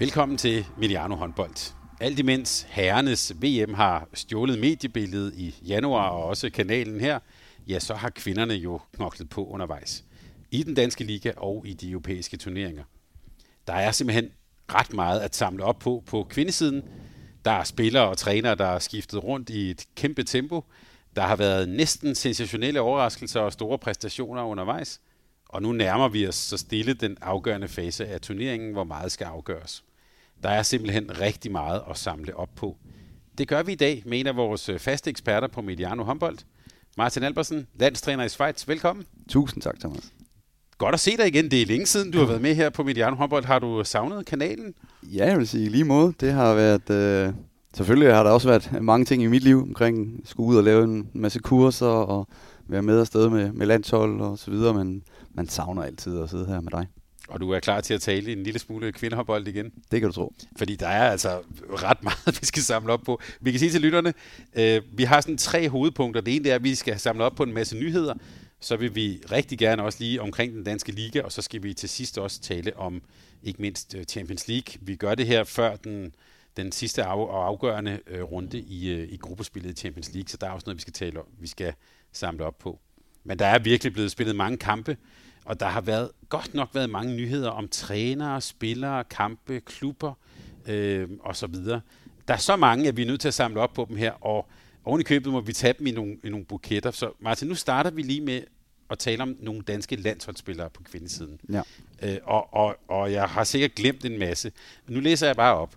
Velkommen til Miliano håndbold. Alt imens herrenes VM har stjålet mediebilledet i januar og også kanalen her, ja, så har kvinderne jo knoklet på undervejs. I den danske liga og i de europæiske turneringer. Der er simpelthen ret meget at samle op på på kvindesiden. Der er spillere og trænere, der er skiftet rundt i et kæmpe tempo. Der har været næsten sensationelle overraskelser og store præstationer undervejs. Og nu nærmer vi os så stille den afgørende fase af turneringen, hvor meget skal afgøres. Der er simpelthen rigtig meget at samle op på. Det gør vi i dag med en af vores øh, faste eksperter på Mediano håndbold, Martin Albersen, landstræner i Schweiz. Velkommen. Tusind tak, Thomas. Godt at se dig igen. Det er længe siden, du har været med her på Mediano håndbold. Har du savnet kanalen? Ja, jeg vil sige lige måde. Det har været... Øh, selvfølgelig har der også været mange ting i mit liv omkring skulle ud og lave en masse kurser og være med afsted med, med landshold og så videre, men man savner altid at sidde her med dig. Og du er klar til at tale en lille smule kvindehåndbold igen? Det kan du tro. Fordi der er altså ret meget, vi skal samle op på. Vi kan sige til lytterne, øh, vi har sådan tre hovedpunkter. Det ene er, at vi skal samle op på en masse nyheder. Så vil vi rigtig gerne også lige omkring den danske liga, og så skal vi til sidst også tale om ikke mindst øh, Champions League. Vi gør det her før den, den sidste af, og afgørende øh, runde i, øh, i gruppespillet i Champions League, så der er også noget, vi skal tale om, vi skal samle op på. Men der er virkelig blevet spillet mange kampe, og der har været godt nok været mange nyheder om trænere, spillere, kampe, klubber øh, og så videre. Der er så mange, at vi er nødt til at samle op på dem her, og oven i købet må vi tage dem i nogle, i nogle buketter. Så Martin, nu starter vi lige med at tale om nogle danske landsholdsspillere på kvindesiden. Ja. Øh, og, og, og jeg har sikkert glemt en masse. Nu læser jeg bare op.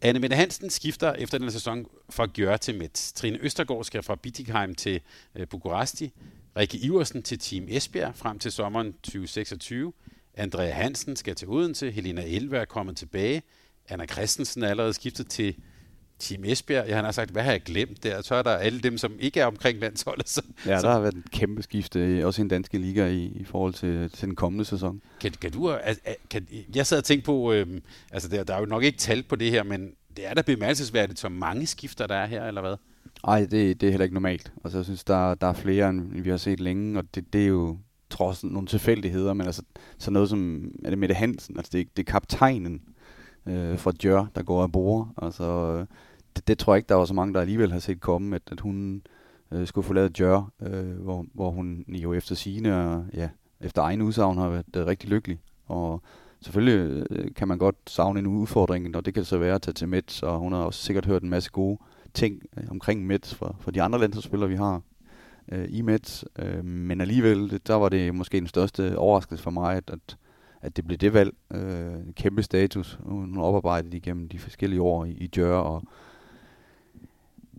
Anne Mette Hansen skifter efter den sæson fra Gjør til Metz. Trine Østergaard skal fra Bittigheim til øh, Bukuresti. Rikke Iversen til Team Esbjerg frem til sommeren 2026. Andrea Hansen skal til Odense. Helena Elve er kommet tilbage. Anna Christensen er allerede skiftet til Team Esbjerg. Jeg har sagt, hvad har jeg glemt der? Så er der alle dem, som ikke er omkring landsholdet. Så, Ja, der har været et kæmpe skifte, også i den danske liga i, i forhold til, til den kommende sæson. Kan, kan du, kan, jeg sad og tænkte på, øhm, altså der, der er jo nok ikke tal på det her, men det er da bemærkelsesværdigt, så mange skifter der er her, eller hvad? Ej, det, det er heller ikke normalt. Altså, jeg synes, der, der er flere, end vi har set længe, og det, det er jo trods nogle tilfældigheder, men altså, så noget som, er det Mette Hansen, altså det, det er kaptajnen øh, fra Djør, der går af bord. Altså, det, det, tror jeg ikke, der var så mange, der alligevel har set komme, at, at hun øh, skulle forlade Djør, øh, hvor, hvor hun jo efter sine og ja, efter egen udsagn har været øh, rigtig lykkelig. Og selvfølgelig øh, kan man godt savne en udfordring, og det kan så være at tage til Mets, og hun har også sikkert hørt en masse gode ting øh, omkring Mets for, for de andre landsholdsspillere, vi har øh, i Mets. Øh, men alligevel, det, der var det måske den største overraskelse for mig, at, at, at det blev det valg. Øh, kæmpe status. Hun oparbejdede oparbejdet igennem de forskellige år i, i Djør, og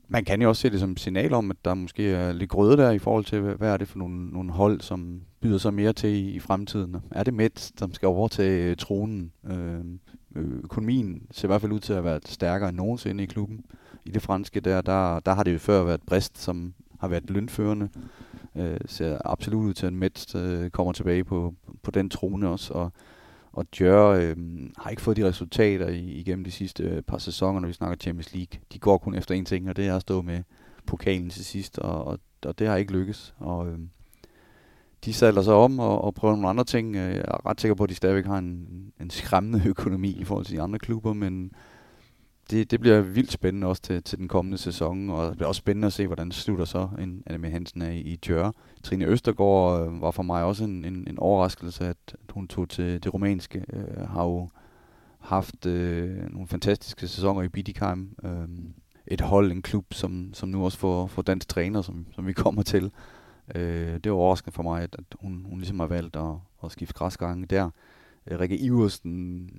man kan jo også se det som et signal om, at der måske er lidt grøde der i forhold til, hvad er det for nogle, nogle hold, som byder sig mere til i, i fremtiden. Er det Mets, som skal overtage øh, tronen? Øh, økonomien ser i hvert fald ud til at være stærkere end nogensinde i klubben. I det franske der, der, der har det jo før været Brest, som har været lønførende. Øh, ser absolut ud til, at Metz øh, kommer tilbage på, på den trone også. Og, og Djør øh, har ikke fået de resultater igennem de sidste øh, par sæsoner, når vi snakker Champions League. De går kun efter en ting, og det er at stå med pokalen til sidst, og, og, og det har ikke lykkes. Og, øh, de sadler sig om og, og prøver nogle andre ting. Øh, jeg er ret sikker på, at de stadigvæk har en, en skræmmende økonomi i forhold til de andre klubber, men det, det bliver vildt spændende også til, til den kommende sæson, og det bliver også spændende at se, hvordan det slutter så, en Anne Hansen er i, i Djør. Trine Østergaard øh, var for mig også en, en, en overraskelse, at, at hun tog til det romanske. Øh, har jo haft øh, nogle fantastiske sæsoner i Bidikheim. Øh, et hold, en klub, som, som nu også får, får dansk træner, som, som vi kommer til. Øh, det var overraskende for mig, at, at hun, hun ligesom har valgt at, at skifte græsgange der. Øh, Rikke Iversen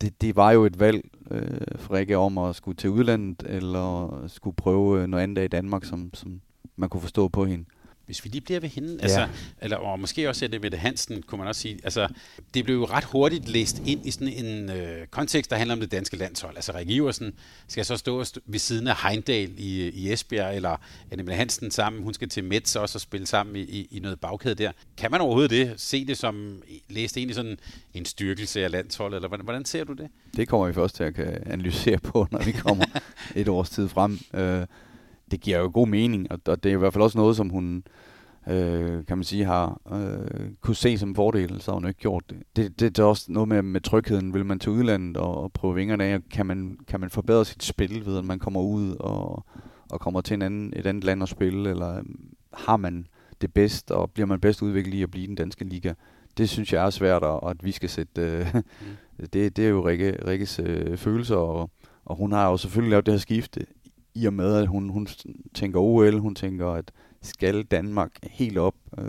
det, det var jo et valg øh, for Rikke om at skulle til udlandet, eller skulle prøve øh, noget andet af i Danmark, som, som man kunne forstå på hende. Hvis vi lige bliver ved hende, ja. altså, eller, og måske også det med det Hansen, kunne man også sige, altså, det blev jo ret hurtigt læst ind i sådan en øh, kontekst, der handler om det danske landshold. Altså, Rikke Iversen skal så stå ved siden af Heindal i, i Esbjerg, eller Annemie Hansen sammen, hun skal til Mets også og spille sammen i, i, i noget bagkæde der. Kan man overhovedet det? Se det som, læst ind i sådan en styrkelse af landsholdet, eller hvordan, hvordan ser du det? Det kommer vi først til at analysere på, når vi kommer et års tid frem. Øh, det giver jo god mening, og, og det er i hvert fald også noget, som hun, øh, kan man sige, har øh, kunne se som fordel, så har hun ikke gjort det. Det, det, det er også noget med, med trygheden. Vil man til udlandet og, og prøve vingerne af, kan man, kan man forbedre sit spil ved, at man kommer ud og, og kommer til en anden, et andet land og spille, eller har man det bedst, og bliver man bedst udviklet i at blive den danske liga? Det synes jeg er svært, og at vi skal sætte... Øh, mm. det, det er jo Rikke, Rikkes øh, følelser, og, og hun har jo selvfølgelig lavet det her skifte i og med, at hun, hun tænker OL, hun tænker, at skal Danmark helt op, øh,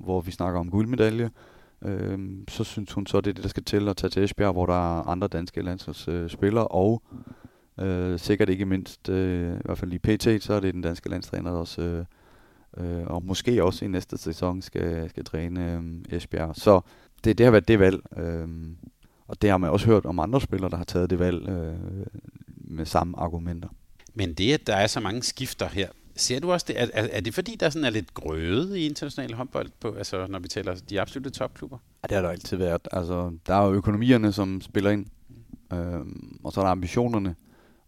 hvor vi snakker om guldmedalje, øh, så synes hun så, det er det, der skal til at tage til Esbjerg, hvor der er andre danske landsholdsspillere, øh, og øh, sikkert ikke mindst, øh, i hvert fald i PT, så er det den danske landstræner, der også, øh, øh, og måske også i næste sæson skal, skal træne øh, Esbjerg. Så det, det har været det valg, øh, og det har man også hørt om andre spillere, der har taget det valg øh, med samme argumenter. Men det, at der er så mange skifter her, ser du også det? Er, er, er det fordi, der sådan er lidt grøde i international håndbold, på, altså, når vi taler de absolutte topklubber? Ja, det har der altid været. Altså, der er jo økonomierne, som spiller ind, øhm, og så er der ambitionerne,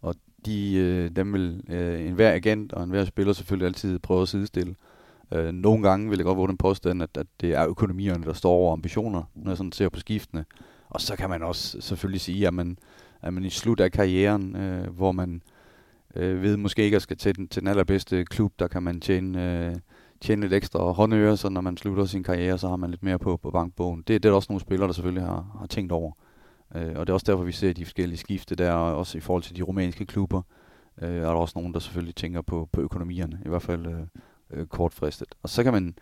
og de, øh, dem vil øh, enhver agent og enhver spiller selvfølgelig altid prøve at sidestille. Øh, nogle gange vil jeg godt våge den påstand, at, at det er økonomierne, der står over ambitioner, når jeg sådan ser på skiftene. Og så kan man også selvfølgelig sige, at man, at man i slut af karrieren, øh, hvor man øh, ved måske ikke at skal til den, til den allerbedste klub, der kan man tjene, øh, tjene lidt ekstra håndører, så når man slutter sin karriere, så har man lidt mere på, på bankbogen. Det, det er der også nogle spillere, der selvfølgelig har, har tænkt over. Øh, og det er også derfor, vi ser de forskellige skifte der, også i forhold til de rumænske klubber. Øh, er der også nogen, der selvfølgelig tænker på, på økonomierne, i hvert fald øh, øh, kortfristet. Og så kan man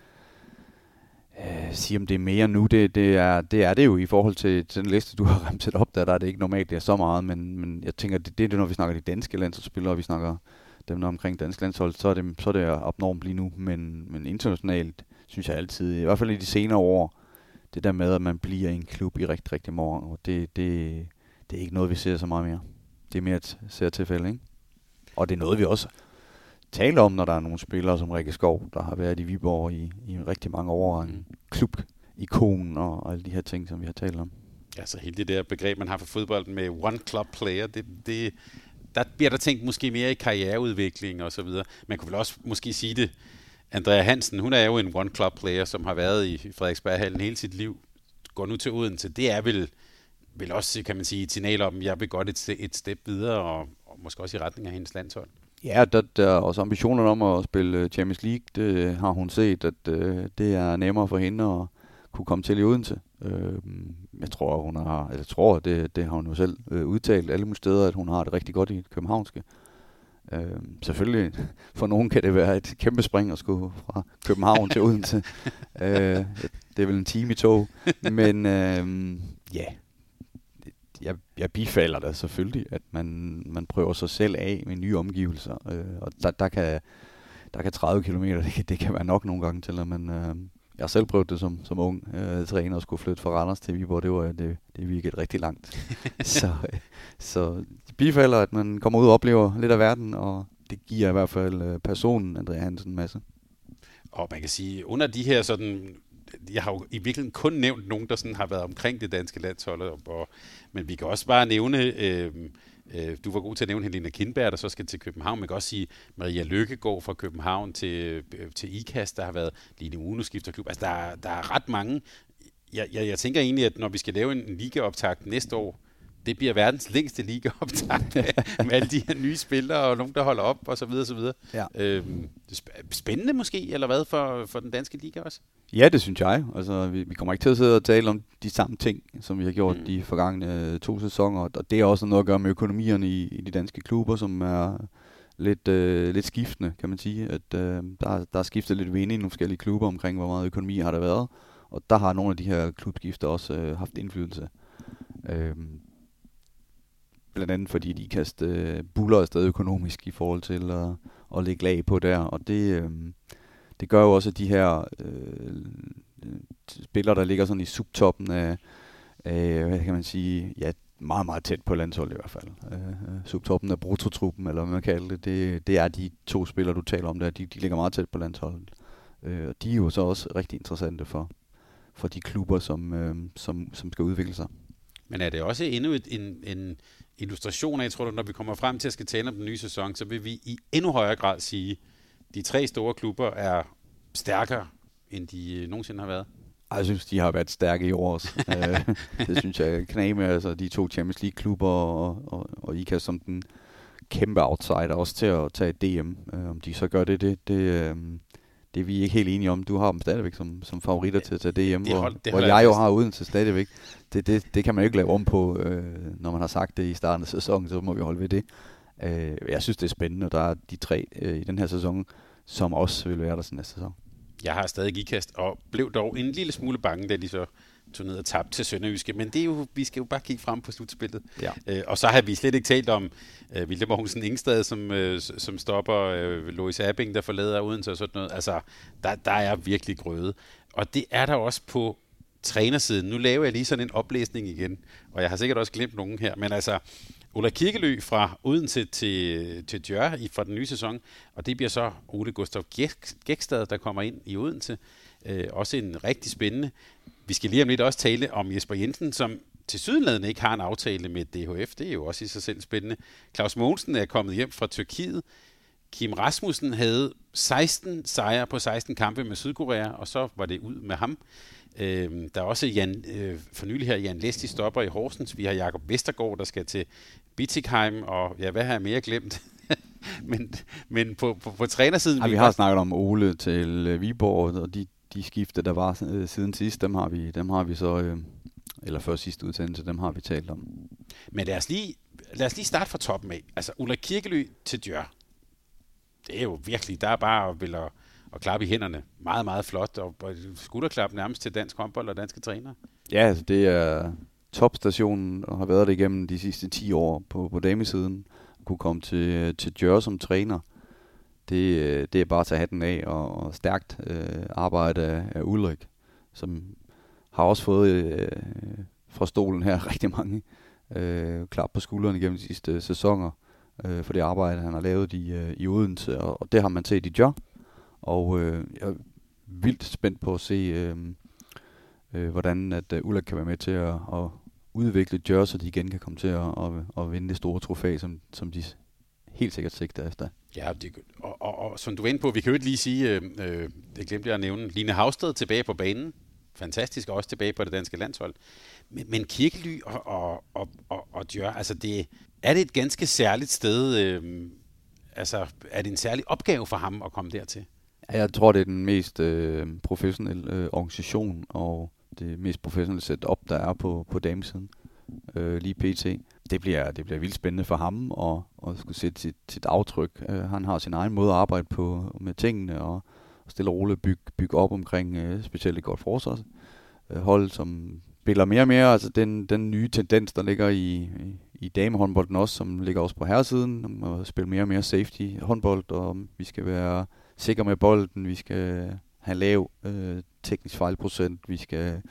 øh, sige, om det er mere nu. Det, det, er, det er det jo i forhold til, til den liste, du har remset op, der, der er det ikke normalt, det er så meget, men, men jeg tænker, det, det er det, når vi snakker de danske landsholdsspillere, og vi snakker dem der omkring dansk landshold, så er det, så er det abnormt lige nu, men, men internationalt synes jeg altid, i hvert fald i de senere år, det der med, at man bliver i en klub i rigtig, rigtig mange år, det, det, det er ikke noget, vi ser så meget mere. Det er mere et særtilfælde, ikke? Og det er noget, vi også tale om, når der er nogle spillere som Rikke Skov, der har været i Viborg i, i rigtig mange år, en mm. klubikon og, og alle de her ting, som vi har talt om. Altså hele det der begreb, man har for fodbold med one club player, det, det, der bliver der tænkt måske mere i karriereudvikling og så videre. Man kunne vel også måske sige det, Andrea Hansen, hun er jo en one club player, som har været i Frederiksberghallen hele sit liv, går nu til Odense. Det er vel, vel også, kan man sige, et signal om, at jeg vil godt et, et step videre, og, og måske også i retning af hendes landshold. Ja, der, der er også ambitioner om at spille øh, Champions League. Det har hun set, at øh, det er nemmere for hende at kunne komme til i Odense. Øh, jeg tror, hun har, jeg tror, det, det har hun jo selv øh, udtalt alle mulige steder, at hun har det rigtig godt i det københavnske. Øh, selvfølgelig, for nogen kan det være et kæmpe spring at skulle fra København til Odense. øh, det er vel en time i tog. Men øh, ja, jeg, jeg bifalder det selvfølgelig, at man, man prøver sig selv af med nye omgivelser. Øh, og der, der, kan, der kan 30 km, det kan, det kan være nok nogle gange til, at man... Øh, jeg har selv prøvet det som, som ung øh, træner og skulle flytte fra Randers til Viborg. Det, var, det, det virkede rigtig langt. så, øh, så bifalder, at man kommer ud og oplever lidt af verden, og det giver i hvert fald øh, personen, Andrea Hansen, en masse. Og man kan sige, under de her sådan jeg har jo i virkeligheden kun nævnt nogen, der sådan har været omkring det danske landshold, og, og, men vi kan også bare nævne, øh, øh, du var god til at nævne Helena Kindberg, der så skal til København. Man kan også sige, Maria Lykke går fra København til, øh, til IKAST, der har været Line Uno skifter klub. Altså, der, der er ret mange. Jeg, jeg, jeg tænker egentlig, at når vi skal lave en ligaoptakt næste år, det bliver verdens længste ligaoptag med, alle de her nye spillere og nogen, der holder op og så videre, så videre. Ja. Øhm, spændende måske, eller hvad, for, for den danske liga også? Ja, det synes jeg. Altså, vi, vi kommer ikke til at sidde og tale om de samme ting, som vi har gjort mm. de forgangne øh, to sæsoner, og det er også noget at gøre med økonomierne i, i de danske klubber, som er lidt, øh, lidt skiftende, kan man sige. At, øh, der, der er skiftet lidt vind i nogle forskellige klubber omkring, hvor meget økonomi har der været, og der har nogle af de her klubskifter også øh, haft indflydelse. Øh, blandt andet fordi de kaste øh, buller afsted økonomisk i forhold til at, at lægge lag på der, og det, øh, det gør jo også, at de her øh, øh spillere, der ligger sådan i subtoppen af, af, hvad kan man sige, ja, meget, meget tæt på landsholdet i hvert fald. Øh, øh, subtoppen af brutotruppen, eller hvad man kalder det, det, det er de to spillere, du taler om der, de, de ligger meget tæt på landsholdet. Øh, og de er jo så også rigtig interessante for, for de klubber, som, øh, som, som skal udvikle sig. Men er det også endnu et, en, en illustration af, jeg tror, når vi kommer frem til at skal tale om den nye sæson, så vil vi i endnu højere grad sige, at de tre store klubber er stærkere, end de øh, nogensinde har været? Jeg synes, de har været stærke i år også. Øh, det synes jeg knæ med, altså de to Champions League-klubber og, og, og IKA som den kæmpe outsider også til at tage DM. Øh, om de så gør det, det, det, det er vi ikke helt enige om. Du har dem stadigvæk som, som favoritter til at tage det hold, det hvor, hvor jeg jo har uden til stadigvæk. Det, det, det kan man jo ikke lave om på, øh, når man har sagt det i starten af sæsonen, så må vi holde ved det. Øh, jeg synes, det er spændende, og der er de tre øh, i den her sæson, som også vil være der næste sæson. Jeg har stadig ikast, og blev dog en lille smule bange, da de så ned og tabte til Sønderjyske. Men det er jo, vi skal jo bare kigge frem på slutspillet. Ja. Øh, og så har vi slet ikke talt om øh, Vilde Mogensen Ingstad, som, øh, som stopper øh, Louis Abing, der forlader uden og sådan noget. Altså, der, der er virkelig grøde. Og det er der også på trænersiden. Nu laver jeg lige sådan en oplæsning igen, og jeg har sikkert også glemt nogen her, men altså, Ola Kirkelø fra Odense til, til Djør i, fra den nye sæson, og det bliver så Ole Gustav Gækstad, der kommer ind i Odense. Øh, også en rigtig spændende. Vi skal lige om lidt også tale om Jesper Jensen, som til sydenlandet ikke har en aftale med DHF. Det er jo også i sig selv spændende. Claus Mogensen er kommet hjem fra Tyrkiet. Kim Rasmussen havde 16 sejre på 16 kampe med Sydkorea, og så var det ud med ham. Øh, der er også Jan, øh, for nylig her Jan Lesti stopper i Horsens. Vi har Jakob Vestergaard, der skal til Bittigheim, og ja, hvad har jeg mere glemt? men men på, på, på trænersiden... Ja, vi har snakket om Ole til øh, Viborg, og de, de skifte, der var øh, siden sidst, dem har vi, dem har vi så... Øh, eller før sidste udsendelse, dem har vi talt om. Men lad os lige, lad os lige starte fra toppen af. Altså, Ulla Kirkely til Djør. Det er jo virkelig, der er bare at, at, at klappe i hænderne. Meget, meget flot. Og, og skulderklap nærmest til dansk håndbold og danske trænere. Ja, altså, det er topstationen og har været det igennem de sidste 10 år på, på damesiden. Kunne komme til, til Djør som træner. Det, øh, det er bare at tage hatten af og, og stærkt øh, arbejde af, af Ulrik, som har også fået øh, fra stolen her rigtig mange øh, klap på skuldrene gennem de sidste sæsoner øh, for det arbejde, han har lavet i, øh, i Odense, og, og det har man set i job. Og øh, jeg er vildt spændt på at se, øh, øh, hvordan at øh, Ulrik kan være med til at, at udvikle Jør, så de igen kan komme til at, at, at vinde det store trofæ, som, som de helt sikkert sigter efter. Ja, det, og, og, og som du er inde på, vi kan jo ikke lige sige, øh, øh, det glemte jeg at nævne, Line Havsted tilbage på banen, fantastisk, og også tilbage på det danske landshold. Men, men Kirkely og, og, og, og, og Djør, altså det, er det et ganske særligt sted, øh, altså er det en særlig opgave for ham at komme dertil? Ja, jeg tror, det er den mest øh, professionelle øh, organisation, og det mest professionelle setup, der er på, på damesiden, øh, lige pt. Det bliver, det bliver vildt spændende for ham at, at skulle sætte sit, sit aftryk. Uh, han har sin egen måde at arbejde på med tingene, og stille og roligt bygge, bygge op omkring uh, specielt et godt forsvarshold, øh, uh, som spiller mere og mere, altså den, den nye tendens, der ligger i, i, i damehåndbolden også, som ligger også på herresiden, at spille mere og mere safety håndbold, og vi skal være sikre med bolden, vi skal have lav øh, teknisk fejlprocent, vi skal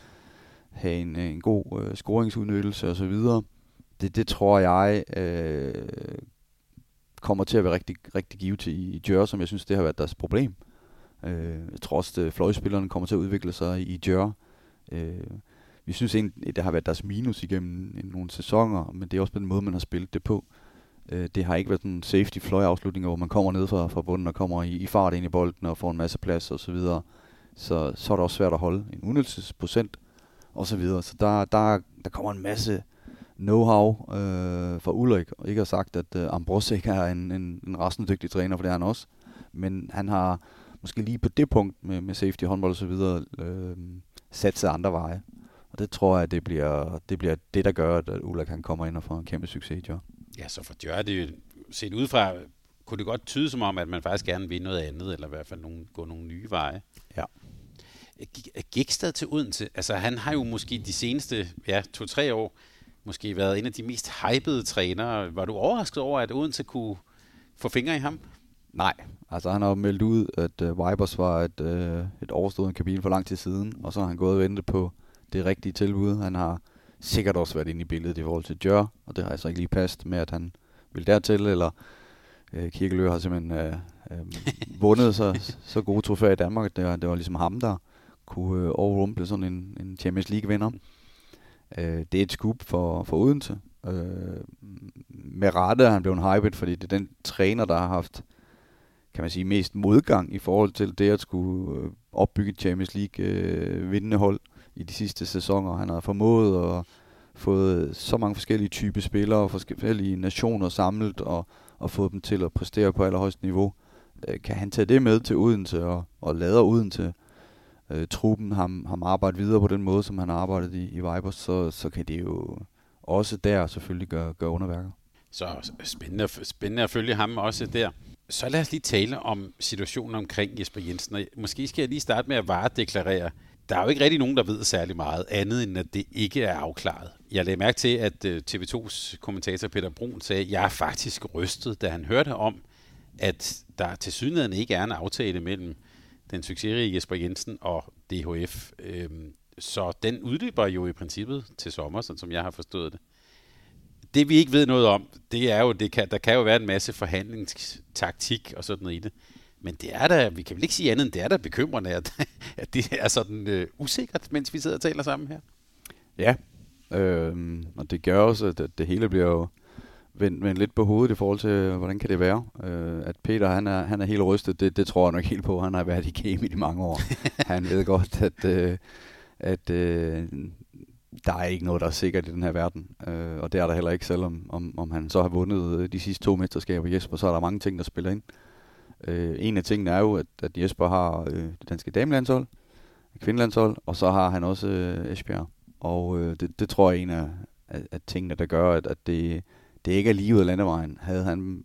have en, en god øh, scoringsudnyttelse osv. Det, det tror jeg øh, kommer til at være rigtig, rigtig givet til i, i Jør, som jeg synes, det har været deres problem. Øh, jeg tror også, at fløjspillerne kommer til at udvikle sig i, i Jør. Øh, vi synes egentlig, det har været deres minus igennem nogle sæsoner, men det er også på den måde, man har spillet det på. Øh, det har ikke været sådan safety fløjafslutninger, hvor man kommer ned fra, fra bunden og kommer i, i fart ind i bolden og får en masse plads og så videre. Så, så er det også svært at holde en udnyttelsesprocent og så videre. Så der, der, der kommer en masse know-how øh, fra Ulrik. Og ikke har sagt, at øh, Ambrose ikke er en, en, en rasende dygtig træner, for det er han også. Men han har måske lige på det punkt med, med safety, håndbold og så videre, øh, sat sig andre veje. Og det tror jeg, det bliver det, bliver det der gør, at Ulrik han kommer ind og får en kæmpe succes i job. Ja, så for Djør det jo set udefra, kunne det godt tyde som om, at man faktisk gerne vil noget andet, eller i hvert fald nogle, gå nogle nye veje. Ja. Gikstad til Odense, altså han har jo måske de seneste ja, to-tre år måske været en af de mest hypede trænere. Var du overrasket over, at Odense kunne få fingre i ham? Nej, altså han har jo meldt ud, at uh, Vibers var et, uh, et overstående kapitel for lang tid siden, og så har han gået og ventet på det rigtige tilbud. Han har sikkert også været inde i billedet i forhold til Jør, og det har altså ikke lige passet med, at han vil dertil, eller uh, Kirkelø har simpelthen uh, uh, vundet så, så gode trofæer i Danmark, det var, det var ligesom ham, der kunne uh, overrumple sådan en, en Champions League-vinder. Øh, det er et skub for, for Odense. Øh, med rette er han blevet hyped, fordi det er den træner, der har haft kan man sige, mest modgang i forhold til det at skulle øh, opbygge Champions League øh, vindende hold i de sidste sæsoner. Han har formået at få så mange forskellige typer spillere, forskellige nationer samlet og, og fået dem til at præstere på allerhøjst niveau. Øh, kan han tage det med til Odense og, og lader Odense øh, truppen ham, ham arbejde videre på den måde, som han har arbejdet i, i Vibers, så, så kan det jo også der selvfølgelig gøre, gøre underværker. Så spændende, spændende at følge ham også der. Så lad os lige tale om situationen omkring Jesper Jensen. Og måske skal jeg lige starte med at varedeklarere. Der er jo ikke rigtig nogen, der ved særlig meget andet, end at det ikke er afklaret. Jeg lagde mærke til, at øh, TV2's kommentator Peter Brun sagde, at jeg er faktisk rystet, da han hørte om, at der til synligheden ikke er en aftale mellem den succesrige Jesper Jensen og DHF. Øhm, så den udløber jo i princippet til sommer, sådan som jeg har forstået det det vi ikke ved noget om, det er jo, det kan, der kan jo være en masse forhandlingstaktik og sådan noget i det. Men det er da, vi kan vel ikke sige andet end, det er da bekymrende, at, at det er sådan øh, usikkert, mens vi sidder og taler sammen her. Ja, øh, og det gør også, at det hele bliver jo vendt, vendt lidt på hovedet i forhold til, hvordan kan det være. Øh, at Peter, han er, han er helt rystet, det, det tror jeg nok helt på. Han har været i game i mange år. han ved godt, at, øh, at øh, der er ikke noget, der er sikkert i den her verden. Øh, og det er der heller ikke, selvom om, om han så har vundet øh, de sidste to mesterskaber Jesper, så er der mange ting, der spiller ind. Øh, en af tingene er jo, at, at Jesper har øh, det danske damelandshold, kvindelandshold, og så har han også øh, Esbjerg. Og øh, det, det tror jeg er en af, af, af tingene, der gør, at, at det, det ikke er lige ud af landevejen. Havde han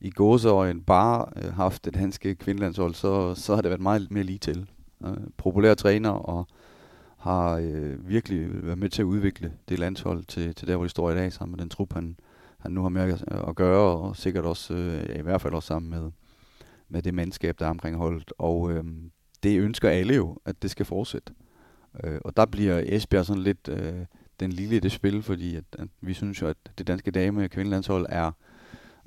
i gåseøjen bare øh, haft det danske kvindelandshold, så, så har det været meget mere lige til. Øh, populær træner og har øh, virkelig været med til at udvikle det landshold til, til der, hvor de står i dag, sammen med den trup, han, han nu har med at, at gøre, og sikkert også, øh, i hvert fald også sammen med, med det mandskab, der er omkring holdet. Og øh, det ønsker alle jo, at det skal fortsætte. Øh, og der bliver Esbjerg sådan lidt øh, den lille i det spil, fordi at, at vi synes jo, at det danske dame- og kvindelandshold er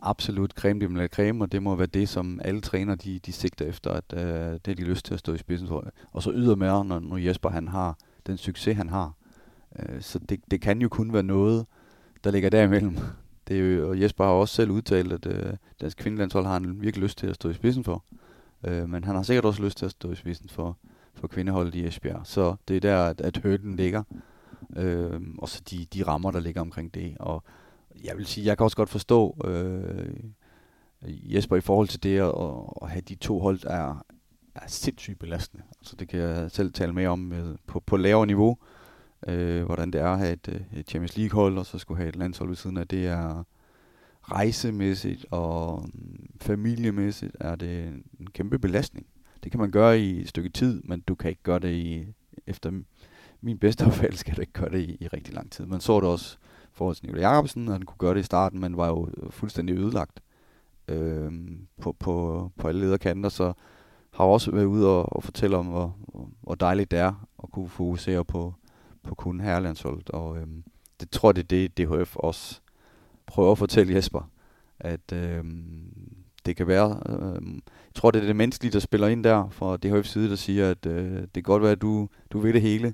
absolut creme de la creme, og det må være det, som alle træner de, de sigter efter, at øh, det har de lyst til at stå i spidsen for. Og så ydermere, når, når Jesper han har den succes, han har. Øh, så det, det kan jo kun være noget, der ligger derimellem. Det er jo, og Jesper har også selv udtalt, at øh, dansk kvindelandshold har han virkelig lyst til at stå i spidsen for. Øh, men han har sikkert også lyst til at stå i spidsen for, for kvindeholdet i Esbjerg. Så det er der, at, at høden ligger. Øh, og så de, de rammer, der ligger omkring det. Og jeg vil sige, jeg kan også godt forstå øh, Jesper i forhold til det at, at have de to hold, er, er sindssygt belastende. Så det kan jeg selv tale mere om med, på, på lavere niveau, øh, hvordan det er at have et, øh, et Champions League-hold, og så skulle have et landshold ved siden af. Det er rejsemæssigt og mm, familiemæssigt er det en kæmpe belastning. Det kan man gøre i et stykke tid, men du kan ikke gøre det i, efter min bedste opfattelse, skal da ikke gøre det i, i rigtig lang tid. Man så det også forhold til Nicolai Jacobsen, og han kunne gøre det i starten, men var jo øh, fuldstændig ødelagt øh, på, på, på alle lederkanter, så har også været ude og, og fortælle om, hvor, hvor dejligt det er at kunne fokusere på, på kun herrelandsholdet. Og øh, det tror jeg, det er det, DHF også prøver at fortælle Jesper, at øh, det kan være, øh, jeg tror, det er det menneskelige, der spiller ind der fra DHF's side, der siger, at øh, det kan godt være, at du, du vil det hele,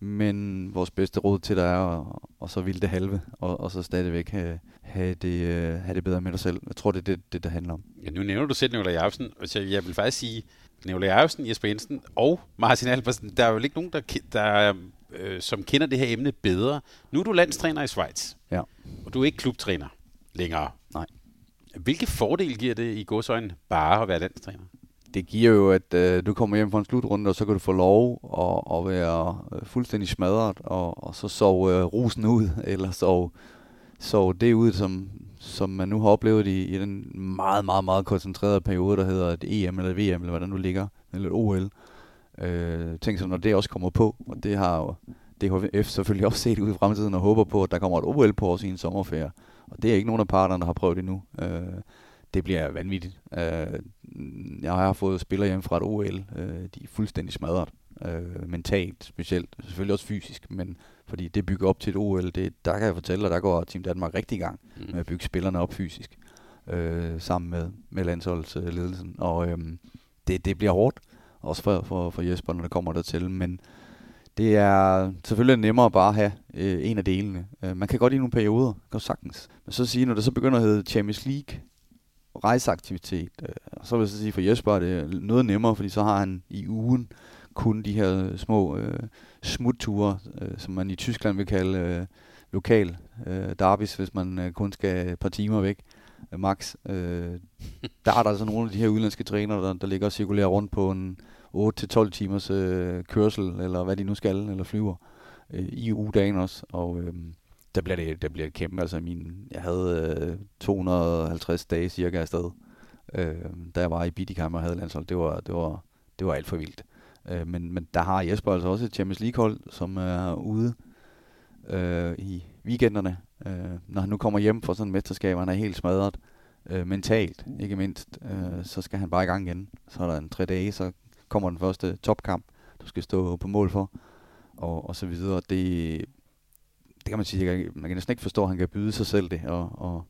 men vores bedste råd til dig er, og, og så vil det halve, og, og så stadigvæk have, have, det, øh, have det bedre med dig selv. Jeg tror, det er det, det, det handler om. Ja, nu nævner du selv Nicolai Jacobsen, og så jeg vil faktisk sige, Nicolai Jacobsen, Jesper Jensen og Martin Albersen, der er jo ikke nogen, der, der øh, som kender det her emne bedre. Nu er du landstræner i Schweiz, ja. og du er ikke klubtræner længere. Nej. Hvilke fordele giver det i godsøjne bare at være landstræner? Det giver jo, at øh, du kommer hjem fra en slutrunde, og så kan du få lov at, at være øh, fuldstændig smadret, og, og så sove øh, rusen ud, eller sove, sove det ud, som, som man nu har oplevet i, i den meget, meget, meget koncentrerede periode, der hedder et EM eller et VM, eller hvad der nu ligger, eller et OL. Øh, tænk så, når det også kommer på, og det har jo DHF selvfølgelig også set ud i fremtiden og håber på, at der kommer et OL på os i en sommerferie. Og det er ikke nogen af parterne, der har prøvet det endnu. Øh, det bliver vanvittigt. Øh, jeg har fået spillere hjem fra et OL. Øh, de er fuldstændig smadret. Øh, mentalt specielt. Selvfølgelig også fysisk, men fordi det bygger op til et OL, det, der kan jeg fortælle at der går Team Danmark rigtig i gang mm. med at bygge spillerne op fysisk. Øh, sammen med, med landsholdsledelsen. Og øh, det, det bliver hårdt. Også for, for, for Jesper, når det kommer dertil. Men det er selvfølgelig nemmere bare at have øh, en af delene. Øh, man kan godt i nogle perioder, godt sagtens. Men så sige, når det så begynder at hedde Champions League, rejseaktivitet, øh, så vil jeg så sige, for Jesper er det noget nemmere, fordi så har han i ugen kun de her små øh, smutture, øh, som man i Tyskland vil kalde øh, lokal øh, derbis, hvis man øh, kun skal et par timer væk, øh, max. Øh, der er der altså nogle af de her udenlandske trænere, der, der ligger og cirkulerer rundt på en 8-12 timers øh, kørsel, eller hvad de nu skal, eller flyver, øh, i ugedagen også. Og øh, der bliver det, der bliver det kæmpe. Altså min, jeg havde øh, 250 dage cirka afsted, øh, da jeg var i Bidikam og havde landshold. Det var, det var, det var alt for vildt. Øh, men, men der har Jesper altså også et Champions League-hold, som er ude øh, i weekenderne. Øh, når han nu kommer hjem fra sådan et mesterskab, han er helt smadret øh, mentalt, ikke mindst, øh, så skal han bare i gang igen. Så er der en tre dage, så kommer den første topkamp, du skal stå på mål for, og, og så videre. Det, det kan man sige, man kan næsten ikke forstå, at han kan byde sig selv det, og, og,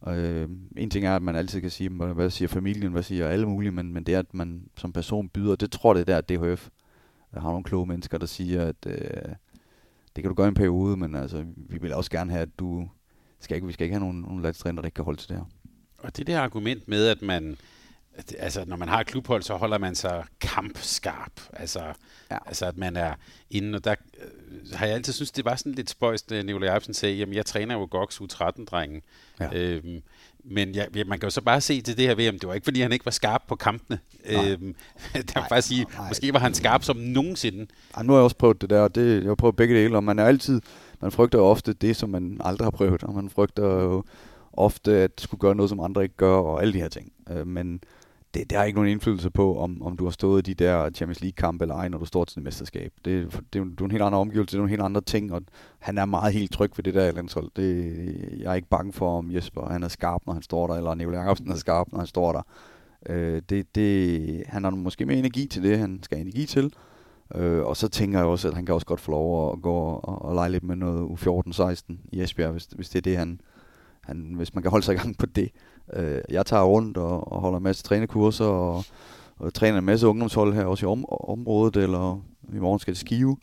og øh, en ting er, at man altid kan sige, hvad siger familien, hvad siger alle mulige, men, men det er, at man som person byder, det tror det er der, at DHF der har nogle kloge mennesker, der siger, at øh, det kan du gøre i en periode, men altså, vi vil også gerne have, at du skal ikke, vi skal ikke have nogen, nogen landstræner, der ikke kan holde til det her. Og det der argument med, at man altså, når man har et klubhold, så holder man sig kampskarp. Altså, ja. altså at man er inde, og der øh, har jeg altid synes det var sådan lidt spøjst, da Nicolai Eibsen sagde, jamen jeg træner jo GOX U13-drengen. Ja. Øhm, men ja, man kan jo så bare se til det her VM, det var ikke fordi, han ikke var skarp på kampene. Øhm, der var faktisk sige, nej. måske var han skarp som nogensinde. Ja, nu har jeg også prøvet det der, og det, jeg har prøvet begge dele, og man er altid, man frygter ofte det, som man aldrig har prøvet, og man frygter jo ofte at skulle gøre noget, som andre ikke gør, og alle de her ting. Øh, men det, det har ikke nogen indflydelse på, om, om du har stået i de der Champions League-kampe eller ej, når du står til et mesterskab. Det, det, det, er en helt anden omgivelse, det er nogle helt andre ting, og han er meget helt tryg ved det der landshold. Det, jeg er ikke bange for, om Jesper han er skarp, når han står der, eller Nicolai Jacobsen er skarp, når han står der. Øh, det, det, han har måske mere energi til det, han skal have energi til. Øh, og så tænker jeg også, at han kan også godt få lov at gå og, og lege lidt med noget U14-16 i Esbjerg, hvis, hvis det er det, han, han, hvis man kan holde sig i gang på det. Øh, jeg tager rundt og, og holder en masse trænekurser og, og træner en masse ungdomshold her også i om, området, eller i morgen skal det skive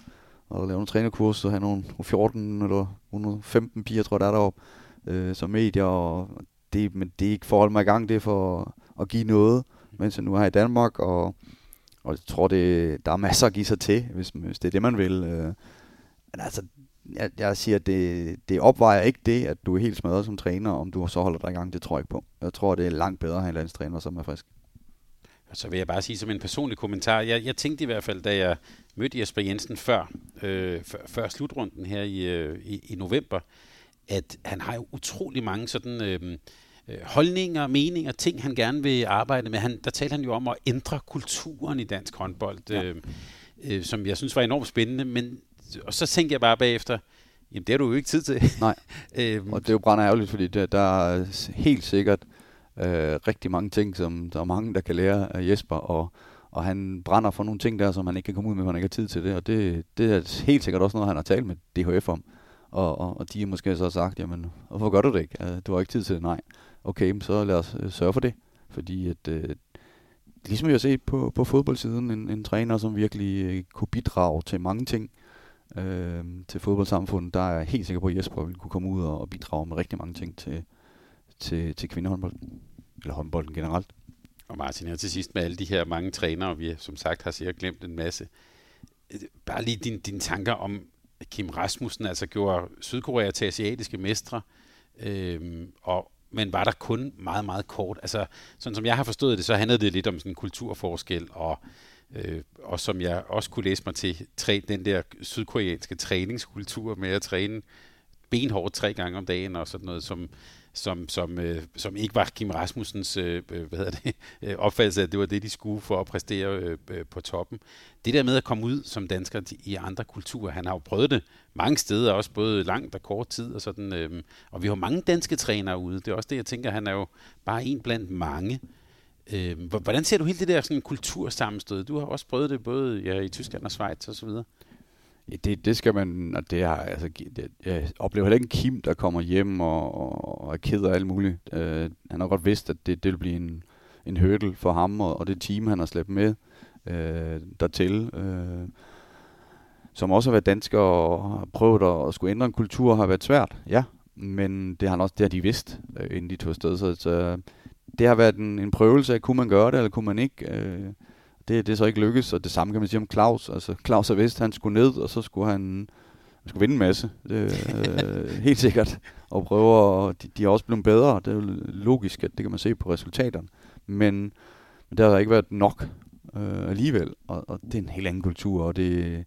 og lave nogle trænerkurser, have nogle 14 eller 115 piger, tror jeg, der er deroppe, øh, som medier, og det, men det er ikke for at holde mig i gang, det er for at give noget, mens jeg nu er i Danmark, og, og jeg tror, det, der er masser at give sig til, hvis, hvis det er det, man vil. Øh, men altså, jeg, jeg siger, at det, det opvejer ikke det, at du er helt smadret som træner, om du så holder dig i gang. Det tror jeg ikke på. Jeg tror, det er langt bedre at have en landstræner, som er frisk. Så vil jeg bare sige som en personlig kommentar. Jeg, jeg tænkte i hvert fald, da jeg mødte Jesper Jensen før, øh, før, før slutrunden her i, øh, i, i november, at han har jo utrolig mange sådan... Øh, øh, holdninger, meninger, ting, han gerne vil arbejde med. Han, der talte han jo om at ændre kulturen i dansk håndbold, ja. øh, øh, som jeg synes var enormt spændende. Men og så tænkte jeg bare bagefter, jamen det har du jo ikke tid til. Nej, øhm, og det er jo brænder ærgerligt, fordi der, der er helt sikkert øh, rigtig mange ting, som der er mange, der kan lære af Jesper, og, og han brænder for nogle ting der, som han ikke kan komme ud med, han ikke har tid til det, og det, det er helt sikkert også noget, han har talt med DHF om. Og, og, og de har måske så sagt, jamen, hvorfor gør du det ikke? Du har ikke tid til det. Nej. Okay, så lad os øh, sørge for det. Fordi at, øh, ligesom vi har set på, på fodboldsiden, en, en træner, som virkelig øh, kunne bidrage til mange ting, øh, øh, til fodboldsamfundet, der er jeg helt sikker på, at Jesper vil kunne komme ud og, og bidrage med rigtig mange ting til, til, til kvindehåndbolden, eller håndbolden generelt. Og Martin, her til sidst med alle de her mange trænere, vi som sagt har sikkert glemt en masse. Øh, bare lige dine din tanker om Kim Rasmussen, altså gjorde Sydkorea til asiatiske mestre, øh, og, men var der kun meget, meget kort. Altså, sådan som jeg har forstået det, så handlede det lidt om sådan en kulturforskel, og Øh, og som jeg også kunne læse mig til, træ, den der sydkoreanske træningskultur med at træne benhårdt tre gange om dagen og sådan noget, som, som, som, øh, som ikke var Kim Rasmussens øh, øh hvad hedder det, øh, opfattelse af, at det var det, de skulle for at præstere øh, øh, på toppen. Det der med at komme ud som dansker i andre kulturer, han har jo prøvet det mange steder, også både langt og kort tid og sådan, øh, og vi har mange danske trænere ude. Det er også det, jeg tænker, han er jo bare en blandt mange. Øh, hvordan ser du hele det der sådan, kultursammenstød? Du har også prøvet det både ja, i Tyskland og Schweiz og så videre. Ja, det, det skal man, og det har, altså, det, jeg oplever heller ikke en Kim, der kommer hjem og, og og er ked af alt muligt. Øh, han har godt vidst, at det, det vil blive en, en hurdle for ham og, og det team, han har slæbt med øh, dertil. Øh, som også har været dansker og har prøvet at, at skulle ændre en kultur, har været svært, ja. Men det har, han også, det har de vidst, øh, inden de tog afsted. Så, så det har været en, en prøvelse af, kunne man gøre det, eller kunne man ikke. Øh, det, det er så ikke lykkedes, og det samme kan man sige om Claus. Altså, Claus er vidst, han skulle ned, og så skulle han, han skulle vinde en masse. Det, øh, helt sikkert. Og prøve, og de, de er også blevet bedre. Det er jo logisk, at det kan man se på resultaterne. Men, men det har ikke været nok øh, alligevel. Og, og det er en helt anden kultur, og det,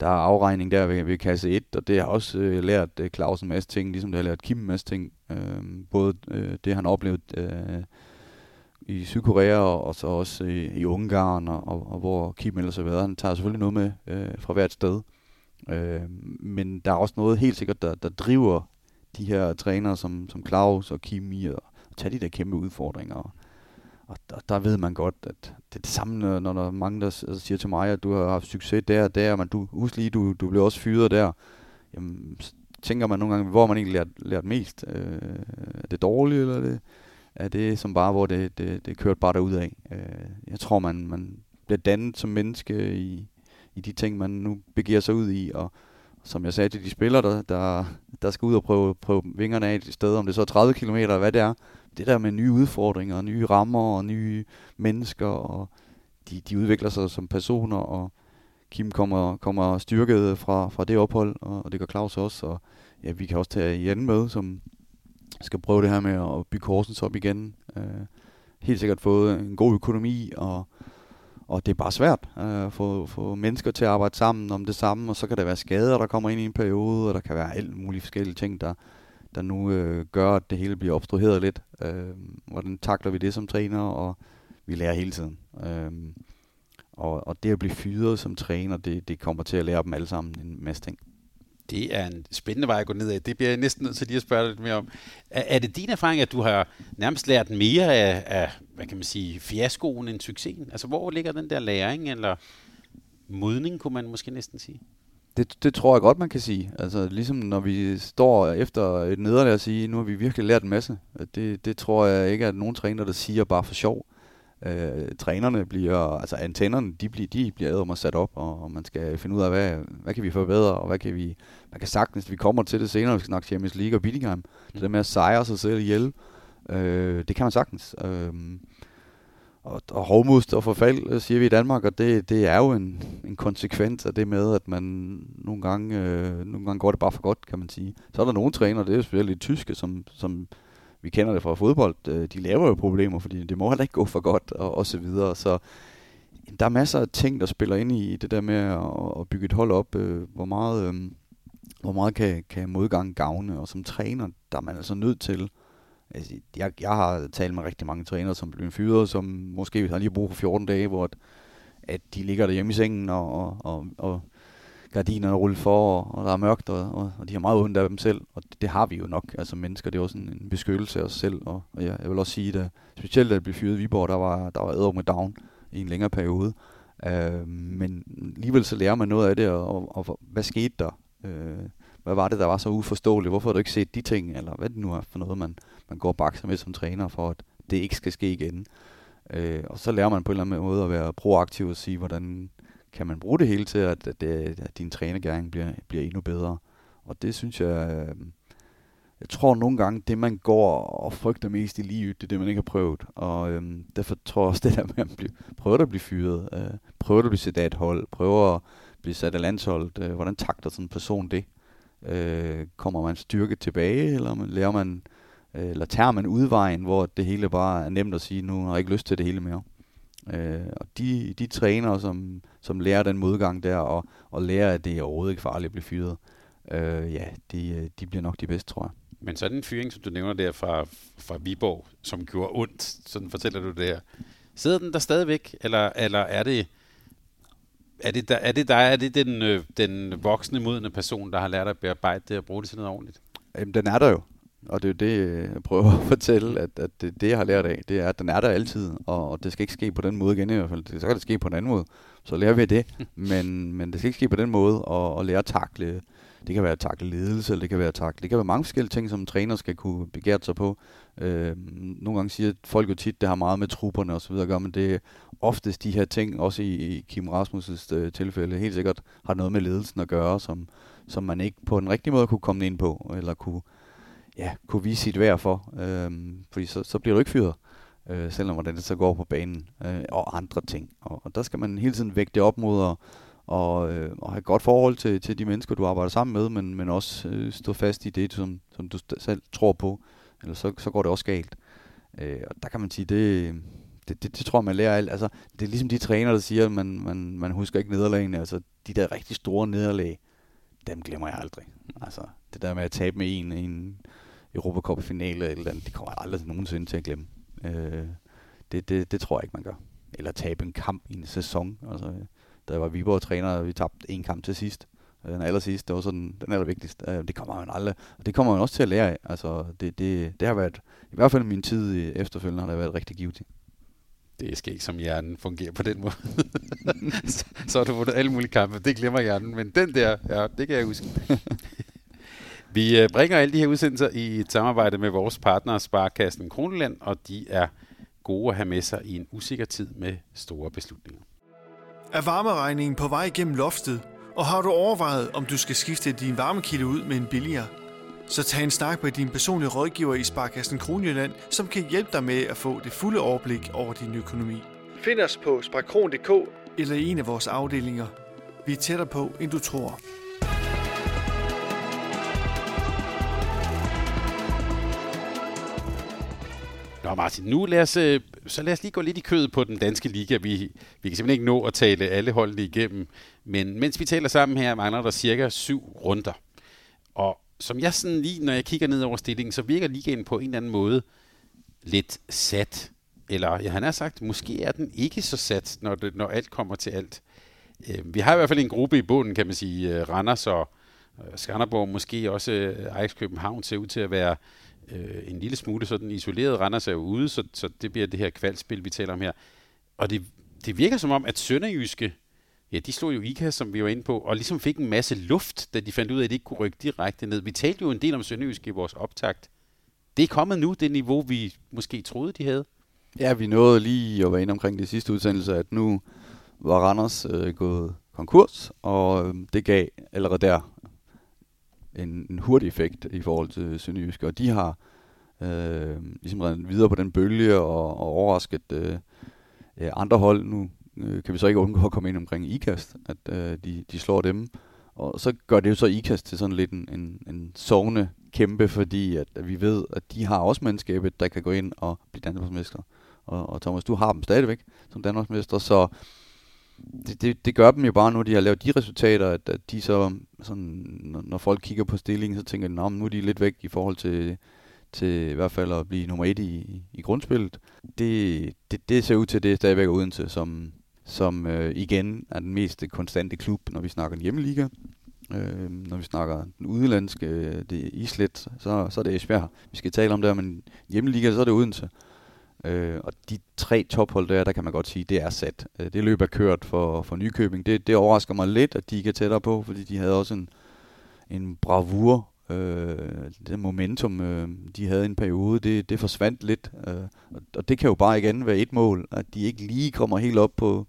der er afregning der ved, ved kasse 1, og det har også øh, lært øh, Claus en masse ting, ligesom det har lært Kim en masse ting. Øh, både øh, det, han oplevede øh, i Sydkorea og, og så også i, i Ungarn, og, og, og hvor Kim ellers har været. Han tager selvfølgelig noget med øh, fra hvert sted. Øh, men der er også noget helt sikkert, der, der driver de her trænere som, som Claus og Kim i at tage de der kæmpe udfordringer. Og, og der, der ved man godt, at det er det samme, når der er mange, der altså, siger til mig, at du har haft succes der og der, men du, husk lige, du, du blev også fyret der. Jamen, tænker man nogle gange, hvor man egentlig lært, lært mest. Øh, er det dårligt, eller er det, er det som bare, hvor det, det, det kørte bare derud af. Øh, jeg tror, man, man bliver dannet som menneske i, i de ting, man nu begiver sig ud i, og som jeg sagde til de spillere, der, der, der skal ud og prøve, prøve vingerne af et sted, om det så er 30 km eller hvad det er, det der med nye udfordringer, nye rammer og nye mennesker, og de, de udvikler sig som personer, og Kim kommer, kommer styrket fra, fra det ophold, og det gør Claus også, og ja, vi kan også tage Jan med, som, skal prøve det her med at bygge Horsens op igen. Øh, helt sikkert fået en god økonomi, og, og det er bare svært øh, at få, få mennesker til at arbejde sammen om det samme, og så kan der være skader, der kommer ind i en periode, og der kan være alt mulige forskellige ting, der, der nu øh, gør, at det hele bliver obstrueret lidt. Øh, hvordan takler vi det som træner, og vi lærer hele tiden. Øh, og, og det at blive fyret som træner, det, det kommer til at lære dem alle sammen en masse ting det er en spændende vej at gå ned ad. Det bliver jeg næsten nødt til lige at spørge lidt mere om. Er, er det din erfaring, at du har nærmest lært mere af, af hvad kan man sige, fiaskoen end succesen? Altså, hvor ligger den der læring, eller modning, kunne man måske næsten sige? Det, det tror jeg godt, man kan sige. Altså, ligesom når vi står efter et nederlag og siger, nu har vi virkelig lært en masse. Det, det tror jeg ikke, at nogen træner, der siger bare for sjov øh, trænerne bliver, altså antennerne, de bliver, de bliver mig sat op, og, og man skal finde ud af, hvad, hvad kan vi forbedre, og hvad kan vi, hvad kan sagtens, vi kommer til det senere, vi skal snakke Champions League og Billingham, mm. det der med at sejre sig selv ihjel, øh, det kan man sagtens. Øh, og, og hovmust og forfald, øh, siger vi i Danmark, og det, det er jo en, en konsekvens af det med, at man nogle gange, øh, nogle gange går det bare for godt, kan man sige. Så er der nogle træner, det er jo specielt tyske, som, som vi kender det fra fodbold, øh, de laver jo problemer, fordi det må heller ikke gå for godt, og, og så videre. Så der er masser af ting, der spiller ind i det der med at, at bygge et hold op. Øh, hvor meget, øh, hvor meget kan, kan modgang gavne, og som træner, der er man altså nødt til. Altså, jeg, jeg har talt med rigtig mange trænere, som bliver fyret, som måske har lige brug for 14 dage, hvor at, at de ligger derhjemme i sengen og, og, og, og gardinerne rulle for, og, og der er mørkt, og, og, og de har meget ondt af dem selv, og det, det har vi jo nok, altså mennesker, det er også en, en beskyttelse af os selv, og, og jeg, jeg vil også sige, at specielt da det blev fyret i Viborg, der var, der var æder med down i en længere periode, øh, men alligevel så lærer man noget af det, og, og, og hvad skete der? Øh, hvad var det, der var så uforståeligt? Hvorfor har du ikke set de ting, eller hvad det nu er for noget, man, man går og med som træner, for at det ikke skal ske igen? Øh, og så lærer man på en eller anden måde at være proaktiv og sige, hvordan kan man bruge det hele til, at, at, at din trænergæring bliver, bliver endnu bedre. Og det synes jeg, øh, jeg tror nogle gange, det man går og frygter mest i livet, det er det, man ikke har prøvet. Og øhm, derfor tror jeg også, det der med at blive, prøve at blive fyret, øh, prøve at blive sat af et hold, prøve at blive sat af landsholdet, øh, hvordan takter sådan en person det? Øh, kommer man styrke tilbage, eller man, lærer man, øh, eller tager man udvejen, hvor det hele bare er nemt at sige, nu har jeg ikke lyst til det hele mere? Øh, og de, de trænere, som, som lærer den modgang der, og, og lærer, at det er overhovedet ikke farligt at blive fyret, øh, ja, de, øh, de bliver nok de bedste, tror jeg. Men sådan en fyring, som du nævner der fra, fra Viborg, som gjorde ondt, sådan fortæller du det her. Sidder den der stadigvæk, eller, eller er det er det, der, er det, der, er det den, øh, den voksne, modne person, der har lært at bearbejde det og bruge det til noget ordentligt? Jamen, den er der jo. Og det er jo det, jeg prøver at fortælle, at, at det, det, jeg har lært af, det er, at den er der altid, og det skal ikke ske på den måde igen i hvert fald. Det, så kan det ske på en anden måde, så lærer vi det. Men, men det skal ikke ske på den måde, og, og lære at takle, det kan være at takle ledelse, eller det kan være at takle, det kan være mange forskellige ting, som en træner skal kunne begære sig på. Øh, nogle gange siger folk jo tit, det har meget med trupperne og så videre at gøre, men det er oftest de her ting, også i, i Kim Rasmus' øh, tilfælde, helt sikkert har noget med ledelsen at gøre, som, som man ikke på den rigtige måde kunne komme ind på, eller kunne, ja, kunne vise sit værd for. Øh, fordi så, så bliver du ikke fyret, øh, selvom hvordan det så går på banen, øh, og andre ting. Og, og der skal man hele tiden vægte det op mod at og, øh, og have et godt forhold til, til de mennesker, du arbejder sammen med, men, men også øh, stå fast i det, som, som du selv tror på, eller så, så går det også galt. Øh, og der kan man sige, det, det, det, det tror jeg, man lærer alt. Altså, det er ligesom de træner, der siger, at man, man, man husker ikke nederlagene. Altså, de der rigtig store nederlag, dem glemmer jeg aldrig. Altså, det der med at tabe med en en Europacup-finale eller andet, det kommer jeg aldrig nogensinde til at glemme. Øh, det, det, det tror jeg ikke, man gør. Eller tabe en kamp i en sæson. Altså, da jeg var Viborg-træner, og vi tabte en kamp til sidst. Den aller sidste, det var sådan den allervigtigste. Det kommer man aldrig. Og det kommer man også til at lære af. Altså, det, det, det har været, i hvert fald min tid efterfølgende, har det været rigtig givet det er sket som hjernen fungerer på den måde. så, så har du vundet alle mulige kampe. Det glemmer hjernen. Men den der, ja, det kan jeg huske. Vi øh, bringer alle de her udsendelser i et samarbejde med vores partner Sparkassen Kroneland, og de er gode at have med sig i en usikker tid med store beslutninger. Er varmeregningen på vej igennem loftet, og har du overvejet, om du skal skifte din varmekilde ud med en billigere? Så tag en snak med din personlige rådgiver i Sparkassen Kronjylland, som kan hjælpe dig med at få det fulde overblik over din økonomi. Find os på sparkron.dk eller i en af vores afdelinger. Vi er tættere på, end du tror. Nå Martin, nu lad os, øh, så lad os lige gå lidt i kødet på den danske liga. Vi, vi kan simpelthen ikke nå at tale alle holdene igennem, men mens vi taler sammen her, mangler der cirka syv runder. Og som jeg sådan lige, når jeg kigger ned over stillingen, så virker ligaen på en eller anden måde lidt sat. Eller, ja, han har sagt, måske er den ikke så sat, når, det, når alt kommer til alt. Øh, vi har i hvert fald en gruppe i bunden, kan man sige. Øh, Randers og øh, Skanderborg, måske også Ajax København, ser ud til at være øh, en lille smule sådan isoleret. Randers er jo ude, så, så det bliver det her kvalspil, vi taler om her. Og det, det virker som om, at Sønderjyske Ja, de slog jo IKA, som vi var inde på, og ligesom fik en masse luft, da de fandt ud af, at de ikke kunne rykke direkte ned. Vi talte jo en del om Sønderjyske i vores optakt. Det er kommet nu, det niveau, vi måske troede, de havde. Ja, vi nåede lige at være inde omkring det sidste udsendelse, at nu var Randers øh, gået konkurs, og øh, det gav allerede der en, en hurtig effekt i forhold til Sønderjysk, og de har øh, ligesom reddet videre på den bølge og, og overrasket øh, øh, andre hold. Nu øh, kan vi så ikke undgå at komme ind omkring IKAST, at øh, de, de slår dem. Og så gør det jo så IKAST til sådan lidt en, en, en sovende kæmpe, fordi at, at vi ved, at de har også mandskabet, der kan gå ind og blive Danmarksmester. Og, og Thomas, du har dem stadigvæk som Danmarksmester, så det, det, det gør dem jo bare nu, de har lavet de resultater, at, at de så, sådan, når, når folk kigger på stillingen, så tænker de, nu er de lidt væk i forhold til, til i hvert fald at blive nummer et i, i grundspillet. Det, det, det ser ud til, at det er stadigvæk Odense, som, som øh, igen er den mest konstante klub, når vi snakker en hjemmeliga. Øh, når vi snakker den udenlandske, øh, det er Islet, så, så er det Esbjerg. Vi skal tale om det, men hjemmeliga, så er det Odense. Øh, Øh, og de tre tophold der, der kan man godt sige, det er sat. Øh, det løb er kørt for, for Nykøbing. Det, det overrasker mig lidt, at de ikke er tættere på, fordi de havde også en, en bravur Øh, det momentum, øh, de havde en periode, det, det forsvandt lidt. Øh, og, og det kan jo bare igen være et mål, at de ikke lige kommer helt op på,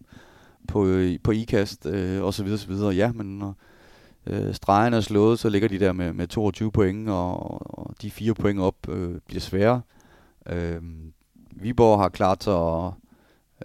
på, øh, på ikast øh, og så videre, så videre. Ja, men når øh, stregen er slået, så ligger de der med, med 22 point, og, og de fire point op øh, bliver svære. Øh, Viborg har klart sig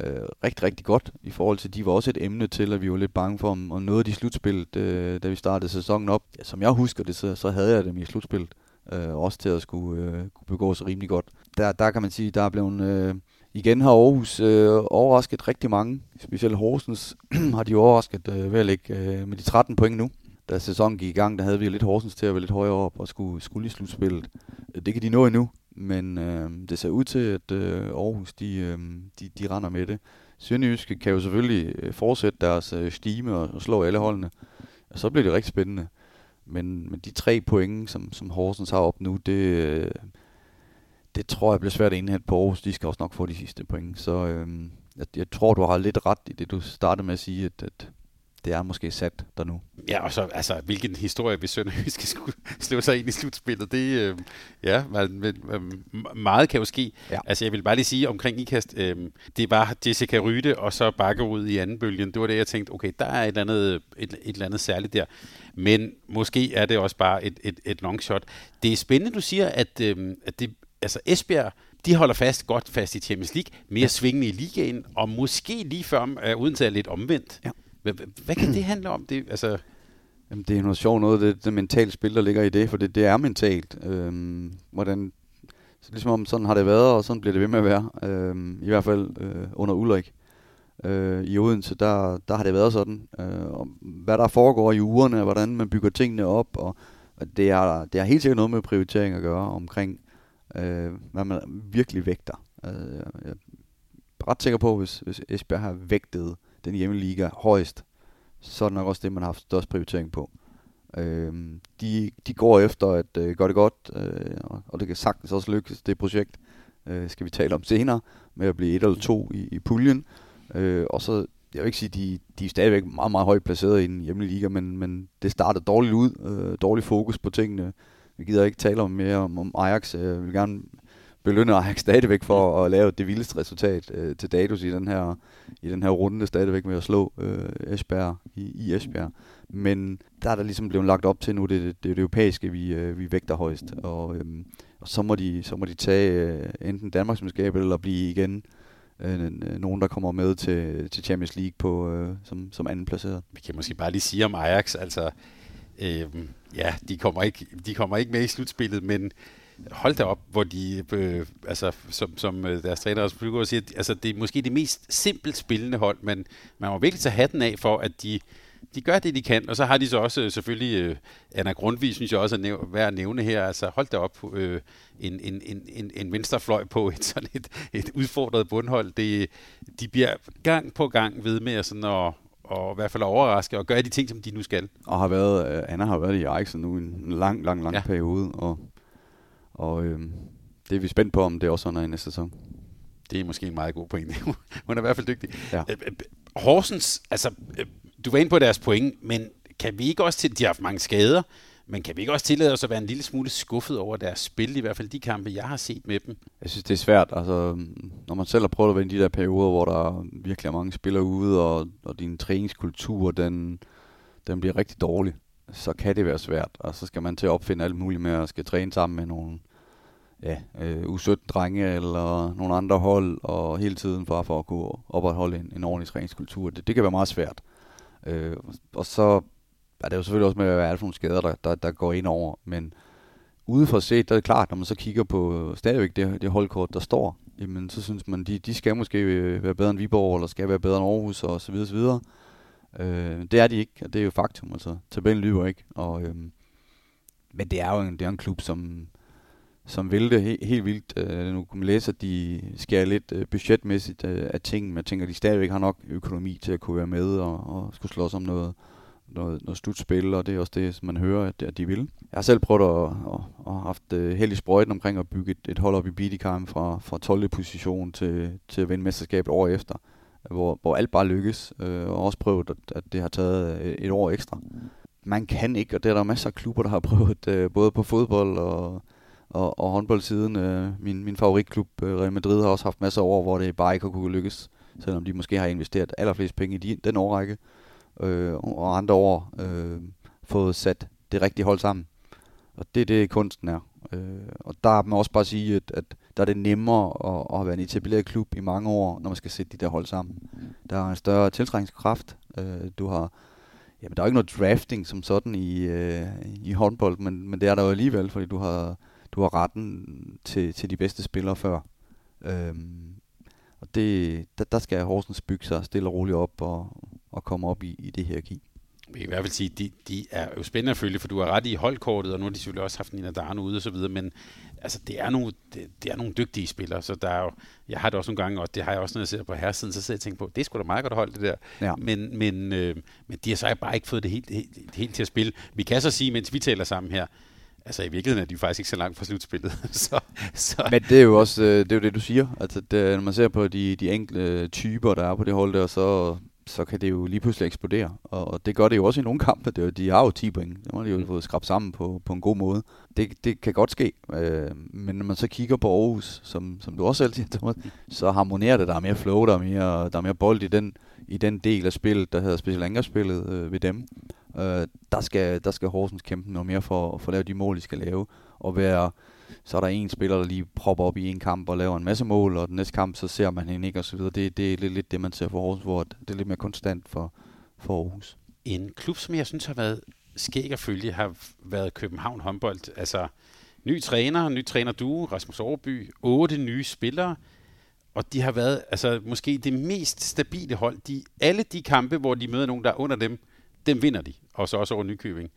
øh, rigtig, rigtig godt i forhold til, de var også et emne til, at vi var lidt bange for, om, og noget af de slutspillet, øh, da vi startede sæsonen op. Ja, som jeg husker det, så, så havde jeg dem i slutspillet, øh, også til at skulle øh, kunne begå sig rimelig godt. Der, der kan man sige, der er blevet... Øh, igen har Aarhus øh, overrasket rigtig mange, specielt Horsens har de overrasket øh, ved at lægge øh, med de 13 point nu. da sæsonen gik i gang, der havde vi lidt Horsens til at være lidt højere op og skulle, skulle i slutspillet. Øh, det kan de nå endnu, men øh, det ser ud til, at øh, Aarhus de, øh, de, de render med det. Sønderjyske kan jo selvfølgelig øh, fortsætte deres øh, stime og, og slå alle holdene, og så bliver det rigtig spændende. Men, men de tre point, som, som Horsens har op nu, det, øh, det tror jeg bliver svært at indhente på Aarhus. De skal også nok få de sidste point. Så øh, jeg, jeg tror, du har lidt ret i det, du startede med at sige, at, at det er måske sat der nu. Ja, og så altså, hvilken historie vi Sønderjyske skulle slå sig ind i slutspillet, det, øh, ja, men, men, meget kan jo ske. Ja. Altså, jeg vil bare lige sige omkring IKAST, øh, det var Jessica Ryde og så Bakkerud i anden bølgen. Det var det, jeg tænkte, okay, der er et eller andet, et, et eller andet særligt der. Men måske er det også bare et, et, et long shot. Det er spændende, du siger, at, øh, at det, altså Esbjerg, de holder fast, godt fast i Champions League, mere ja. svingende i ligaen, og måske lige før, uh, uden til lidt omvendt. Ja. Hvad, hvad kan det handle om? Det, altså Jamen, det er noget sjovt noget, det, det mentale spil, der ligger i det, for det, det er mentalt. Øhm, hvordan, så ligesom om sådan har det været, og sådan bliver det ved med at være. Øhm, I hvert fald øh, under Ulrik. Øh, I Odense, der, der har det været sådan. Øh, og hvad der foregår i ugerne, hvordan man bygger tingene op, og, og det, er, det har helt sikkert noget med prioritering at gøre omkring, øh, hvad man virkelig vægter. Øh, jeg er ret sikker på, hvis, hvis Esbjerg har vægtet den hjemmeliga højst, så er det nok også det, man har haft størst prioritering på. Øh, de, de går efter at øh, gøre det godt, øh, og det kan sagtens også lykkes, det projekt, øh, skal vi tale om senere, med at blive et eller to i, i puljen. Øh, og så, jeg vil ikke sige, de, de er stadigvæk meget, meget højt placeret i den hjemlige liga, men, men det startede dårligt ud, øh, dårlig fokus på tingene. Vi gider ikke tale om mere om, om Ajax. Øh, jeg vil gerne belønne Ajax stadigvæk for at lave det vildeste resultat øh, til datus i den her i den her runde stadigvæk med at slå øh, Esbjerg i, i Esbjerg. Men der er der ligesom blevet lagt op til nu, det, det, det, det europæiske, vi, øh, vi vægter højst. Og, øh, og så, må de, så må de tage øh, enten Danmarksmesterskabet eller blive igen øh, nogen, der kommer med til, til Champions League på, øh, som, som anden placeret. Vi kan måske bare lige sige om Ajax, altså øh, ja, de kommer, ikke, de kommer ikke med i slutspillet, men hold da op, hvor de, øh, altså, som, som øh, deres træner også begynder at sige, altså, det er måske det mest simpelt spillende hold, men man må virkelig tage hatten af for, at de, de gør det, de kan, og så har de så også øh, selvfølgelig, øh, Anna Grundvig synes jeg også er næv- værd at nævne her, altså hold da op, øh, en, en, en, en venstrefløj på et sådan et, et udfordret bundhold, det, de bliver gang på gang ved med at sådan at, og i hvert fald overraske og gøre de ting, som de nu skal. Og har været, øh, Anna har været i Ajax nu en lang, lang, lang ja. periode, og og øh, det er vi spændt på, om det også er i næste sæson. Det er måske en meget god pointe. Hun er i hvert fald dygtig. Ja. Øh, øh, Horsens, altså, øh, du var inde på deres point, men kan vi ikke også til, de har haft mange skader, men kan vi ikke også tillade os at være en lille smule skuffet over deres spil, i hvert fald de kampe, jeg har set med dem? Jeg synes, det er svært. Altså, når man selv har prøvet at være i de der perioder, hvor der virkelig er mange spillere ude, og, og din træningskultur, den, den bliver rigtig dårlig så kan det være svært. Og så skal man til at opfinde alt muligt med at skal træne sammen med nogle ja, øh, U17-drenge eller nogle andre hold, og hele tiden bare for at kunne opretholde en, en ordentlig træningskultur. Det, det kan være meget svært. Øh, og så er det jo selvfølgelig også med, hvad er det for nogle skader, der, der, der går ind over. Men udefra set, der er det klart, når man så kigger på stadigvæk det, det holdkort, der står, jamen så synes man, de, de skal måske øh, være bedre end Viborg, eller skal være bedre end Aarhus, og så videre, så videre. Øh, det er de ikke, og det er jo faktum. Altså, tabellen lyver ikke. Og, øh, men det er jo en, det er en klub, som, som vil det he, helt vildt. Øh, nu kan man læse, at de skærer lidt øh, budgetmæssigt øh, af ting, men jeg tænker, at de stadigvæk har nok økonomi til at kunne være med og, og skulle slås om noget, noget, noget slutspil, og det er også det, som man hører, at, at de vil. Jeg har selv prøvet at, at, at haft øh, held i sprøjten omkring at bygge et, et hold op i Bidikheim fra, fra 12. position til, til at vinde mesterskabet år efter hvor, hvor alt bare lykkes, øh, og også prøvet, at, at det har taget øh, et år ekstra. Man kan ikke, og det er der masser af klubber, der har prøvet, øh, både på fodbold og, og, og håndboldsiden. Øh, min, min favoritklub, øh, Real Madrid, har også haft masser af år, hvor det bare ikke har kunne lykkes, selvom de måske har investeret allerflest penge i de, den årrække, øh, og andre år øh, fået sat det rigtige hold sammen. Og det er det, kunsten er. Øh, og der må man også bare sige, at, at der er det nemmere at, at være en etableret klub i mange år, når man skal sætte de der hold sammen. Der er en større tiltrækningskraft. Øh, du har, jamen, der er ikke noget drafting som sådan i, øh, i håndbold, men, men det er der jo alligevel, fordi du har, du har retten til, til de bedste spillere før. Øh, og det, der, der skal Horsens bygge sig stille og roligt op og, og komme op i, i det her hierarki. Jeg vil i hvert fald sige, de, de er jo spændende at følge, for du har ret i holdkortet, og nu har de selvfølgelig også haft Nina Darno ude og så videre, men altså, det er nogle, det, det er nogle dygtige spillere, så der er jo, jeg har det også nogle gange, og det har jeg også, når jeg ser på herresiden, så sidder jeg og tænker på, det er sgu da meget godt hold, det der. Ja. Men, men, øh, men de har så bare ikke fået det helt, helt, helt til at spille. Vi kan så sige, mens vi taler sammen her, altså i virkeligheden er de faktisk ikke så langt fra slutspillet. så, så. Men det er jo også øh, det, er jo det du siger. Altså, det, når man ser på de, de enkelte typer, der er på det hold der, så, så kan det jo lige pludselig eksplodere. Og, og det gør det jo også i nogle kampe. Det, er jo- de har jo 10 point. Det har de jo Mm. fået skrabt sammen på, på en god måde. Det, det kan godt ske. Øh, men når man så kigger på Aarhus, som, som du også selv siger, Thomas, så harmonerer det. Der er mere flow, der er mere, der er mere bold i den, i den del af spillet, der hedder special angrebsspillet øh, ved dem. Øh, der, skal, der skal Horsens kæmpe noget mere for, for at lave de mål, de skal lave. Og være, så er der en spiller, der lige propper op i en kamp og laver en masse mål, og den næste kamp, så ser man hende ikke, og så videre. Det, det er lidt, lidt det, man ser for Aarhus, hvor det er lidt mere konstant for, for Aarhus. En klub, som jeg synes har været skæg at følge, har været København håndbold. Altså, ny træner, ny træner du, Rasmus Overby, otte nye spillere, og de har været altså, måske det mest stabile hold. De, alle de kampe, hvor de møder nogen, der er under dem, dem vinder de, og så også over Nykøbing.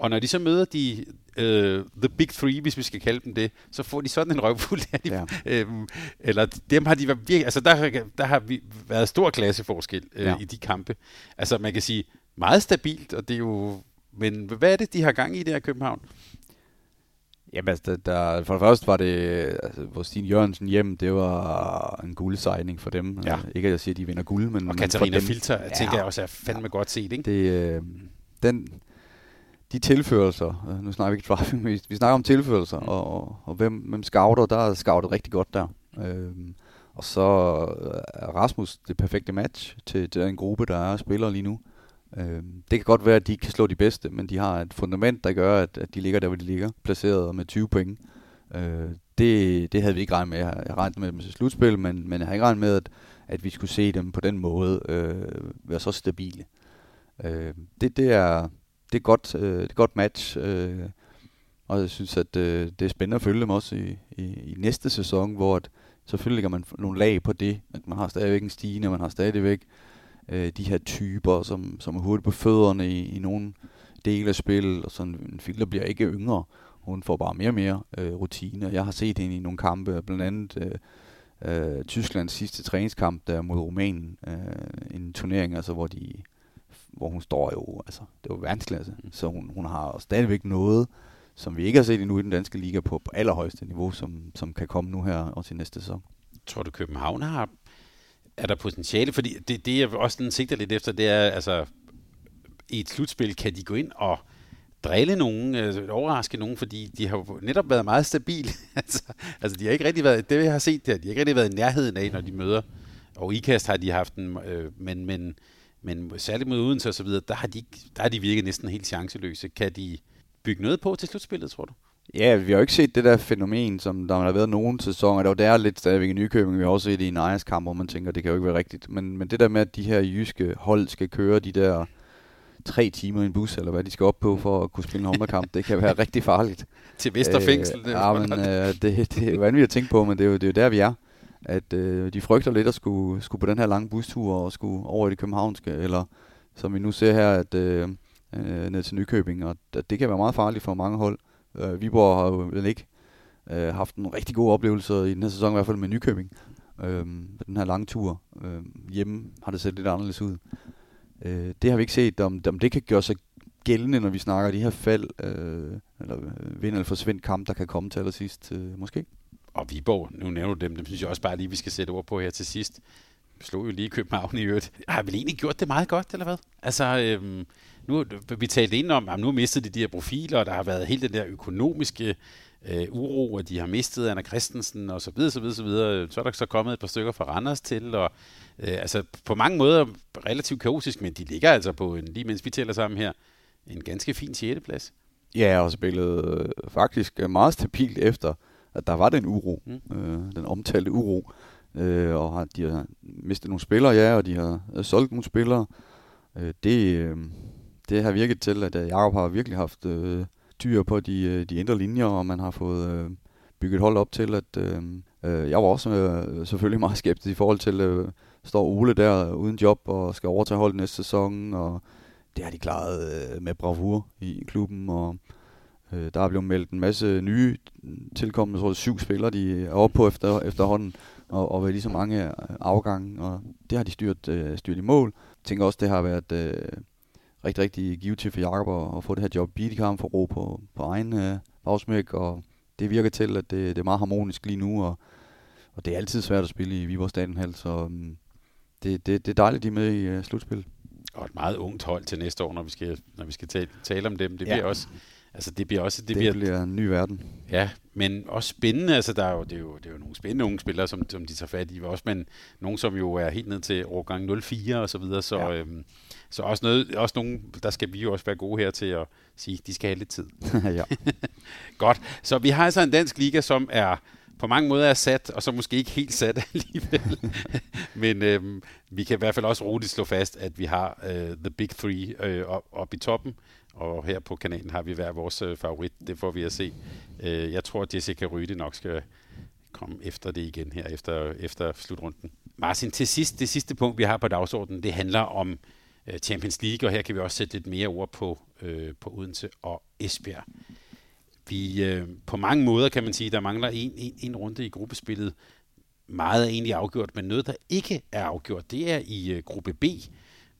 Og når de så møder de uh, The Big Three, hvis vi skal kalde dem det, så får de sådan en røvfuld. Der de, ja. øhm, eller dem har de været virkelig, altså der, der har vi været stor klasseforskel øh, Ja. ja. i de kampe. Altså man kan sige, meget stabilt, og det er jo... Men hvad er det, de har gang i der i København? Jamen, altså, der, der, for det første var det, altså, hvor Stine Jørgensen hjem, det var en guldsejning for dem. Ja. Øh, Ikke at jeg siger, at de vinder guld, men... Og men Katarina Filter, jeg tænker jeg også er fandme godt set, ikke? Det, øh, den, de tilførelser, øh, nu snakker vi ikke men vi, vi snakker om tilførelser, Mm. og, og, og hvem, hvem scouter, der er scoutet rigtig godt der. Øh, og så er Rasmus det perfekte match til, til den gruppe, der er spillere lige nu. Øh, det kan godt være, at de ikke kan slå de bedste, men de har et fundament, der gør, at, at de ligger der, hvor de ligger, placeret med 20 point. Øh, det, det havde vi ikke regnet med. Jeg regnede med dem til slutspil, men, men jeg har ikke regnet med, at, at vi skulle se dem på den måde øh, være så stabile. Øh, det, det, er, det er godt, øh, det er godt match, øh, og jeg synes, at øh, det er spændende at følge dem også i, i, i næste sæson, hvor at, selvfølgelig lægger man nogle lag på det, at man har stadigvæk en stigende, man har stadigvæk øh, de her typer, som, som er hurtigt på fødderne i, i nogle dele af spillet, og sådan en filter bliver ikke yngre, hun får bare mere og mere øh, rutine. Jeg har set hende i nogle kampe, blandt andet øh, øh, Tysklands sidste træningskamp der mod Rumænien, øh, en turnering, altså hvor de hvor hun står jo, altså, det var verdensklasse. Så hun, hun har stadigvæk noget, som vi ikke har set endnu i den danske liga på, på allerhøjeste niveau, som, som kan komme nu her og til næste sæson. Tror du, København har... Er der potentiale? Fordi det, det jeg også sådan sigter lidt efter, det er, altså, i et slutspil kan de gå ind og drille nogen, øh, overraske nogen, fordi de har jo netop været meget stabile. altså, altså, de har ikke rigtig været, det jeg har set der, de har ikke rigtig været i nærheden af, når de møder. Og IKAST har de haft en, øh, men, men, men særligt mod Odense og så videre, der har de, der har de virket næsten helt chanceløse. Kan de bygge noget på til slutspillet, tror du? Ja, vi har jo ikke set det der fænomen, som der har været nogen sæsoner. Der der lidt stadigvæk i Nykøbing. Vi har også set det i en ejerskamp, hvor man tænker, det kan jo ikke være rigtigt. Men, men det der med, at de her jyske hold skal køre de der tre timer i en bus, eller hvad de skal op på for at kunne spille en håndboldkamp, det kan være rigtig farligt. Til Vesterfængsel? Øh, ja, men øh, det, det er jo vanvittigt at tænke på, men det er jo, det er jo der, vi er. At øh, de frygter lidt at skulle, skulle på den her lange bustur og skulle over i det københavnske, eller som vi nu ser her, at øh, øh, ned til Nykøbing, og at det kan være meget farligt for mange hold. Øh, Viborg har jo vel ikke øh, haft en rigtig god oplevelse i den her sæson, i hvert fald med Nykøbing. Øh, med den her lange tur. Øh, hjemme har det set lidt anderledes ud. Øh, det har vi ikke set, om, om det kan gøre sig gældende, når vi snakker de her fald, øh, eller øh, vind eller forsvind kamp, der kan komme til allersidst, øh, måske. Og Viborg, nu nævner du dem, dem synes jeg også bare lige, vi skal sætte ord på her til sidst. Slog jo lige København i øvrigt. Har vel egentlig gjort det meget godt, eller hvad? Altså, øhm, nu vi talte ind om, at nu mistede de de her profiler, og der har været hele den der økonomiske øh, uro, og de har mistet Anna Christensen, og så videre, så videre, så videre. Så er der så kommet et par stykker fra Randers til, og øh, altså på mange måder relativt kaotisk, men de ligger altså på, en, lige mens vi tæller sammen her, en ganske fin 6. plads. Ja, og spillet øh, faktisk meget stabilt efter, at der var den uro, mm. øh, den omtalte uro. Øh, og har, de har mistet nogle spillere, ja, og de har øh, solgt nogle spillere. Øh, det, øh, det har virket til, at øh, Jacob har virkelig haft øh, styr på de, øh, de indre linjer, og man har fået øh, bygget hold op til, at øh, øh, jeg var også øh, selvfølgelig meget skeptisk i forhold til, øh, står Ole der uden job og skal overtage holdet næste sæson, og det har de klaret øh, med bravur i klubben, og øh, der er blevet meldt en masse nye tilkommende, jeg tror syv spillere, de er oppe på efter, efterhånden, og, og ved lige så mange øh, afgange, og det har de styrt, øh, styrt i mål. Jeg tænker også, det har været øh, rigtig, rigtig givet til for Jakob at, at få det her job. Kan få ro på, på egen øh, bagsmæk, og det virker til, at det, det er meget harmonisk lige nu, og, og det er altid svært at spille i Viborg Stadion, så um, det, det, det er dejligt, de er med i uh, slutspillet. Og et meget ungt hold til næste år, når vi skal, når vi skal tale, tale om dem. Det ja. bliver også Altså det bliver også... Det, det bliver, bliver en ny verden. Ja, men også spændende. Altså der er jo, det, er jo, det er jo nogle spændende unge spillere, som, som de tager fat i. Også men nogen, som jo er helt ned til årgang 04 og så videre. Så, ja. øhm, så også, noget, også nogen, der skal vi jo også være gode her til at sige, de skal have lidt tid. ja. Godt. Så vi har altså en dansk liga, som er på mange måder er sat, og så måske ikke helt sat alligevel. Men øhm, vi kan i hvert fald også roligt slå fast, at vi har øh, The Big Three øh, oppe op i toppen og her på kanalen har vi hver vores øh, favorit. Det får vi at se. Øh, jeg tror, at Jessica Ryde nok skal komme efter det igen her, efter, efter slutrunden. Martin, til sidst, det sidste punkt, vi har på dagsordenen, det handler om øh, Champions League, og her kan vi også sætte lidt mere ord på, øh, på Odense og Esbjerg. Vi, øh, på mange måder kan man sige, der mangler en, en, en runde i gruppespillet. Meget er egentlig afgjort, men noget, der ikke er afgjort, det er i øh, gruppe B,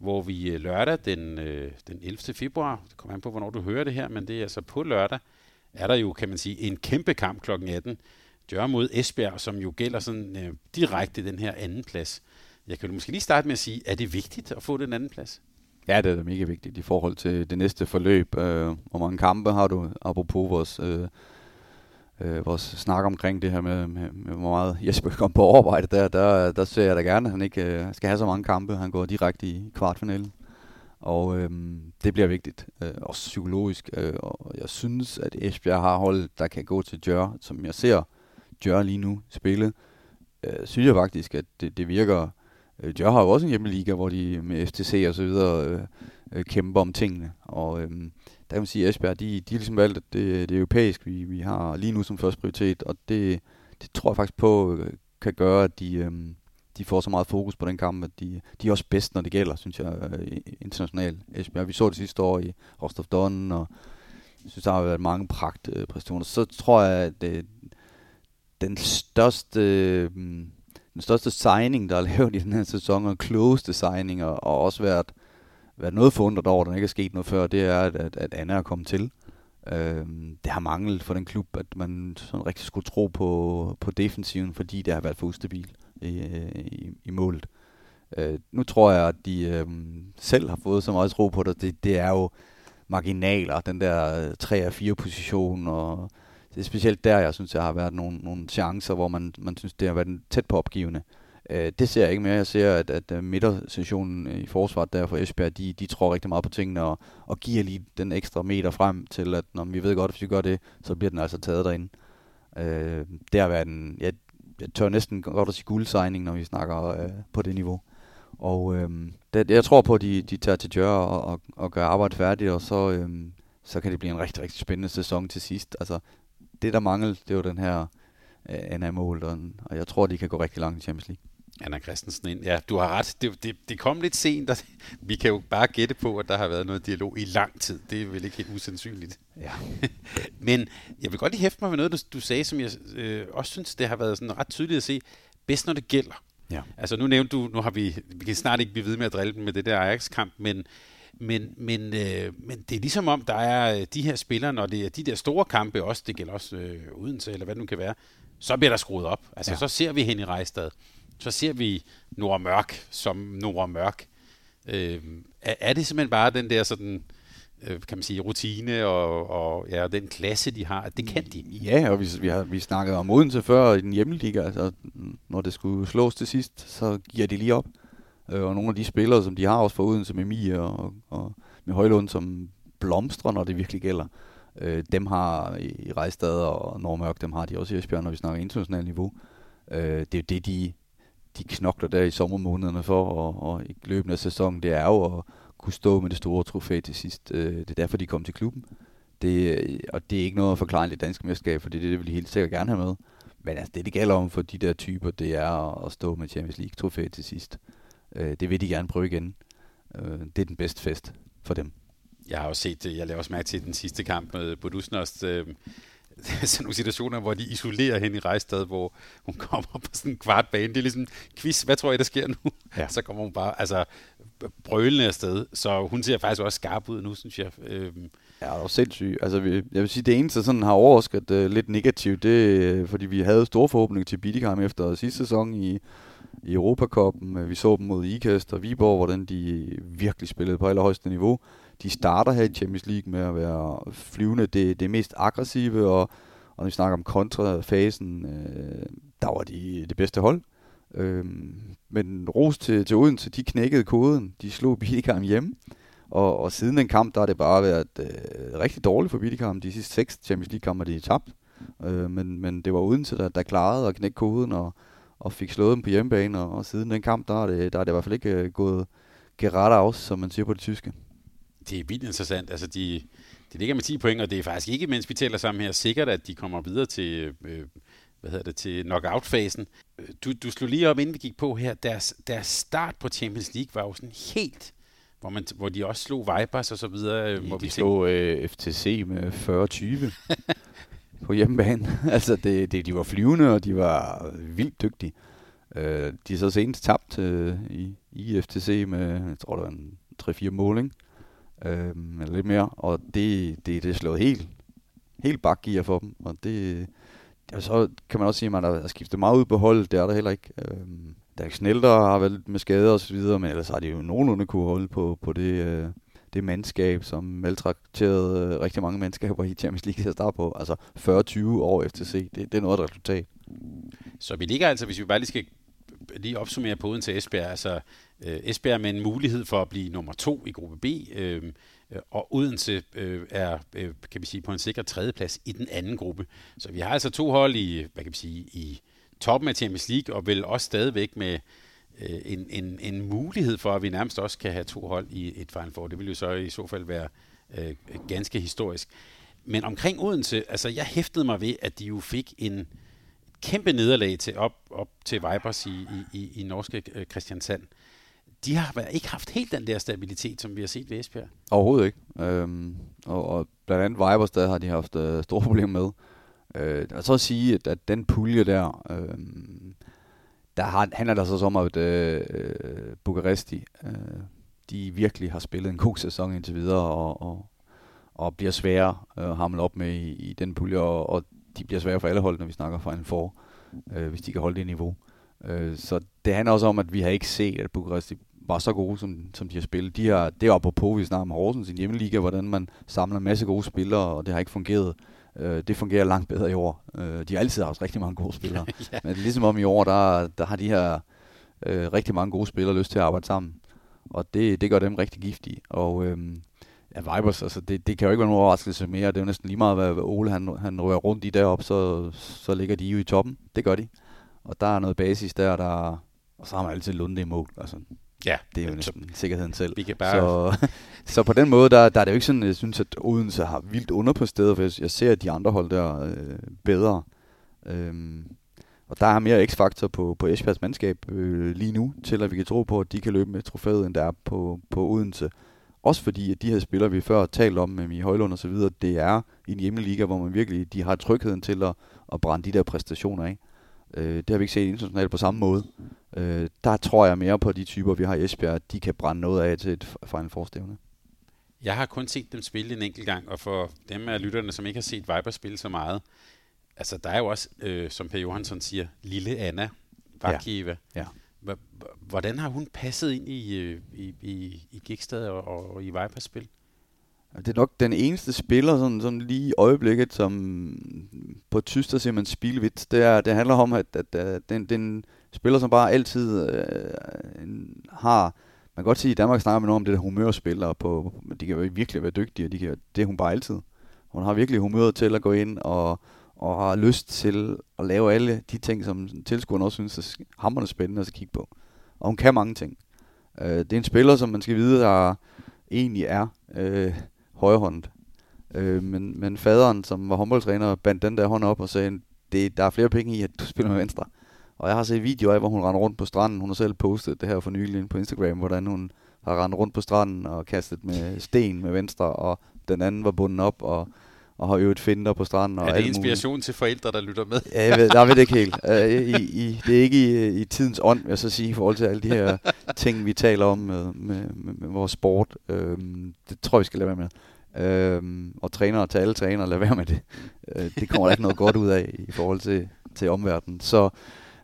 hvor vi øh, lørdag den, øh, den 11. februar, det kommer an på, hvornår du hører det her, men det er altså på lørdag, er der jo, kan man sige, en kæmpe kamp kl. 18. Dør mod Esbjerg, som jo gælder sådan øh, direkte den her anden plads. Jeg kan måske lige starte med at sige, er det vigtigt at få den anden plads? Ja, det er mega vigtigt i forhold til det næste forløb. Øh, hvor mange kampe har du, apropos vores øh, øh, vores snak omkring det her med, med, med hvor meget Jesper kom på overarbejde der, der, der ser jeg da gerne, at han ikke øh, skal have så mange kampe. Han går direkte i kvartfinalen. Og øh, det bliver vigtigt, øh, også psykologisk. Øh, og jeg synes, at Esbjerg har hold, der kan gå til Jør, som jeg ser Jør lige nu spille. Øh, synes jeg faktisk, at det, det virker... Øh, Jør har jo også en hjemmeliga, hvor de med FTC og så videre øh, øh, kæmper om tingene. Og øh, der kan man sige, at Esbjerg, de, de har ligesom valgt, at det, det er europæisk, vi, vi har lige nu som første prioritet, og det, det tror jeg faktisk på øh, kan gøre, at de, øh, de får så meget fokus på den kamp, at de, de er også bedst, når det gælder, synes jeg, øh, internationalt. Esbjerg, vi så det sidste år i Rostov Don, og jeg synes, der har været mange pragt øh, præstationer. Så tror jeg, at det, den største... Øh, den største signing, der er lavet i den her sæson, og klogeste signing, og, og også været været noget forundret over, at der ikke er sket noget før, det er, at, at, Anna er kommet til. Øh, det har manglet for den klub, at man sådan rigtig skulle tro på, på defensiven, fordi det har været for ustabil i, i, i målet. Øh, nu tror jeg, at de øh, selv har fået så meget tro på det. Det, det er jo marginaler, den der 3-4 position, og det er specielt der, jeg synes, der har været nogle, nogle chancer, hvor man, man synes, det har været tæt på opgivende. Øh, Øh, det ser jeg ikke mere. Jeg ser, at, at øh, midtersessionen øh, i forsvaret der for Esbjerg, de, de tror rigtig meget på tingene og, og giver lige den ekstra meter frem til, at når vi ved godt, at hvis vi gør det, så bliver den altså taget derinde. Øh, det har været en, jeg, jeg tør næsten godt at sige guldsigning, når vi snakker øh, på det niveau. Og øh, det, jeg tror på, at de, de tager til Djør og, og, og gør arbejdet færdigt, og så, øh, så kan det blive en rigtig, rigtig spændende sæson til sidst. Altså, det der mangel, det er jo den her øh, NA-mål, og, og jeg tror, de kan gå rigtig langt i Champions League. Anna Christensen ind. Ja, du har ret. Det, det, det kom lidt sent. Og vi kan jo bare gætte på, at der har været noget dialog i lang tid. Det er vel ikke helt usandsynligt. Ja. Men jeg vil godt lige hæfte mig med noget, du, du sagde, som jeg øh, også synes, det har været sådan ret tydeligt at se. Bedst når det gælder. Ja. Altså nu nævnte du, nu har vi, vi kan snart ikke blive ved med at drille dem med det der Ajax-kamp, men, men, men, øh, men det er ligesom om, der er de her spillere, når det er de der store kampe også, det gælder også øh, Odense, eller hvad det nu kan være, så bliver der skruet op. Altså ja. så ser vi hen i Rejstad så ser vi Nora Mørk som Nora Mørk. Øh, er, er det simpelthen bare den der sådan, øh, kan man sige, rutine og, og ja, den klasse, de har, det kan de? Ja, og vi, vi har vi snakket om Odense før i den hjemmeliga, altså når det skulle slås til sidst, så giver de lige op. Øh, og nogle af de spillere, som de har også for Odense med Mie og, og med Højlund, som blomstrer, når det virkelig gælder. Øh, dem har i Rejstad og Normørk, dem har de også i Esbjerg, når vi snakker internationalt niveau. Øh, det er det, de de knokler der i sommermånederne for, og, og i løbende af sæsonen, det er jo at kunne stå med det store trofæ til sidst. Øh, det er derfor, de kom til klubben. Det, øh, og det er ikke noget at forklare i det danske mesterskab, for det er det, vil de helt sikkert gerne have med. Men altså, det, det gælder om for de der typer, det er at stå med Champions League trofæ til sidst. Øh, det vil de gerne prøve igen. Øh, det er den bedste fest for dem. Jeg har også set det. Jeg lavede også mærke til den sidste kamp med Bodusnost. Øh, sådan nogle situationer, hvor de isolerer hende i Rejstad, hvor hun kommer på sådan en kvart bane. Det er ligesom quiz. Hvad tror I, der sker nu? Ja. Så kommer hun bare altså, brølende afsted. Så hun ser faktisk også skarp ud nu, synes jeg. Øh, Ja, det var sindssygt. Altså, vi, jeg vil sige, det eneste, sådan har overrasket uh, lidt negativt, det er, fordi vi havde store forhåbninger til Bidikam efter sidste sæson i, i Europacupen. Vi så dem mod Ikast og Viborg, hvordan de virkelig spillede på allerhøjeste niveau. De starter her i Champions League med at være flyvende det, det mest aggressive, og, og når vi snakker om kontrafasen, øh, der var de det bedste hold. Øh, men ros til, til Odense, de knækkede koden. De slog Bidikam hjemme. Og, og siden den kamp, der har det bare været øh, rigtig dårligt for Bidikam. De sidste seks Champions League-kampe, de er tabt. Øh, men, men det var Odense, der, der klarede at knække koden og, og fik slået dem på hjemmebane. Og, og siden den kamp, der er det, der er det i hvert fald ikke øh, gået gerade af, som man siger på det tyske. Det er vildt interessant. Altså, de, de ligger med 10 point, og det er faktisk ikke, mens vi taler sammen her, sikkert, at de kommer videre til, øh, hvad hedder det, til knockout-fasen. Du, du slog lige op, inden vi gik på her. Deres, deres start på Champions League var jo sådan helt hvor, man, hvor de også slog Vipers og så videre. De, hvor de vi slog øh, FTC med 40-20 på hjemmebane. altså, det, det, de var flyvende, og de var vildt dygtige. Øh, de er så senest tabt øh, i, i FTC med, jeg tror, det var en 3-4 mål, ikke? Øh, eller lidt mere, og det, det, det er slået helt, helt bakgear for dem, og det, og så kan man også sige, at man har skiftet meget ud på holdet, det er der heller ikke. Øh, Dirk Snelder har været med skader og så videre, men ellers har de jo nogenlunde kunne holde på, på det, øh, det mandskab, som maltrakterede øh, rigtig mange mandskaber i Champions League til at starte på. Altså 40-20 år FTC, det, det er noget af et resultat. Så vi ligger altså, hvis vi bare lige skal lige opsummere på uden til Esbjerg, altså øh, Esbjerg med en mulighed for at blive nummer to i gruppe B, øh, øh, og Odense øh, er, øh, kan vi sige, på en sikker tredjeplads i den anden gruppe. Så vi har altså to hold i, hvad kan vi sige, i toppen af Champions League, og vel også stadigvæk med øh, en, en, en mulighed for, at vi nærmest også kan have to hold i et Final Four. Det vil jo så i så fald være øh, ganske historisk. Men omkring Odense, altså jeg hæftede mig ved, at de jo fik en kæmpe nederlag til op, op til Vipers i, i, i, i norske Kristiansand. Christiansand. De har ikke haft helt den der stabilitet, som vi har set ved Esbjerg. Overhovedet ikke. Øhm, og, og blandt andet Vipers, der har de haft øh, store problemer med. Øh, og så at sige, at, at den pulje der, øh, der har, handler der så altså om, at øh, øh, Bukaresti, øh, de virkelig har spillet en god sæson indtil videre, og, og, og bliver svære øh, at hamle op med i, i den pulje, og, og de bliver svære for alle hold, når vi snakker Final Four, øh, hvis de kan holde det niveau. Øh, så det handler også om, at vi har ikke set, at Bukaresti var så gode, som, som de har spillet. De har, det er på, vi snakker om Horsens, sin hjemmeliga, hvordan man samler en masse gode spillere, og det har ikke fungeret. Øh, det fungerer langt bedre i år. Øh, de har altid haft rigtig mange gode spillere. ja. Men ligesom om i år, der, der har de her øh, rigtig mange gode spillere lyst til at arbejde sammen. Og det, det gør dem rigtig giftige. Og øh, ja, Vibers, altså det, det kan jo ikke være nogen overraskelse mere. Det er jo næsten lige meget, hvad, hvad Ole han, han rører rundt i deroppe, så, så ligger de jo i toppen. Det gør de. Og der er noget basis der, der og så har man altid Lunde i mål. Altså, Ja, det er jo næsten så, sikkerheden selv. Vi kan bare... så, så på den måde, der, der er det jo ikke sådan, jeg synes, at Odense har vildt underpræsteret, for jeg, jeg ser de andre hold der øh, bedre. Øhm, og der er mere x-faktor på, på Esbjergs mandskab øh, lige nu, til at vi kan tro på, at de kan løbe med trofæet, end der er på, på Odense. Også fordi, at de her spillere, vi før talt om med Mie Højlund og så videre, det er i en hjemmeliga, hvor man virkelig de har trygheden til at, at brænde de der præstationer af. Øh, det har vi ikke set internationalt på samme måde. Øh, der tror jeg mere på de typer, vi har i Esbjerg, at de kan brænde noget af til et Final Four-stævne. Jeg har kun set dem spille en enkelt gang, og for dem af lytterne, som ikke har set Viper spille så meget, altså der er jo også, øh, som Per Johansson siger, lille Anna Vakieva. Ja. ja. Hvordan har hun passet ind i, øh, i, i, i Gigstad og, og i Vipers spil? Det er nok den eneste spiller, sådan, sådan lige i øjeblikket, som på tysk, der siger man spilvidt. Det, er, det handler om, at, at, at den, den spiller, som bare altid øh, har... Man kan godt sige, at i Danmark snakker man noget om det der humørspillere på, de kan jo virkelig være dygtige, og de kan, det er hun bare altid. Hun har virkelig humøret til at gå ind og, og har lyst til at lave alle de ting, som tilskuerne også synes er hammerende spændende at kigge på. Og hun kan mange ting. Øh, det er en spiller, som man skal vide, der egentlig er øh, højrehåndet. Øh, men, men faderen, som var håndboldtræner, bandt den der hånd op og sagde, det, der er flere penge i, at du spiller med venstre. Og jeg har set videoer af, hvor hun render rundt på stranden. Hun har selv postet det her for nylig på Instagram, hvordan hun, har rendt rundt på stranden og kastet med sten med venstre, og den anden var bundet op og, og har øvet finder på stranden. Og er det inspiration muligt. til forældre, der lytter med? Ja, jeg ved, jeg ved det ikke helt. Uh, i, i, det er ikke i, i tidens ånd, vil jeg så sige, i forhold til alle de her ting, vi taler om med, med, med, med vores sport. Uh, det tror jeg, vi skal lade være med. Uh, og trænere til alle trænere, lad være med det. Uh, det kommer der ikke noget godt ud af i forhold til, til omverdenen. Så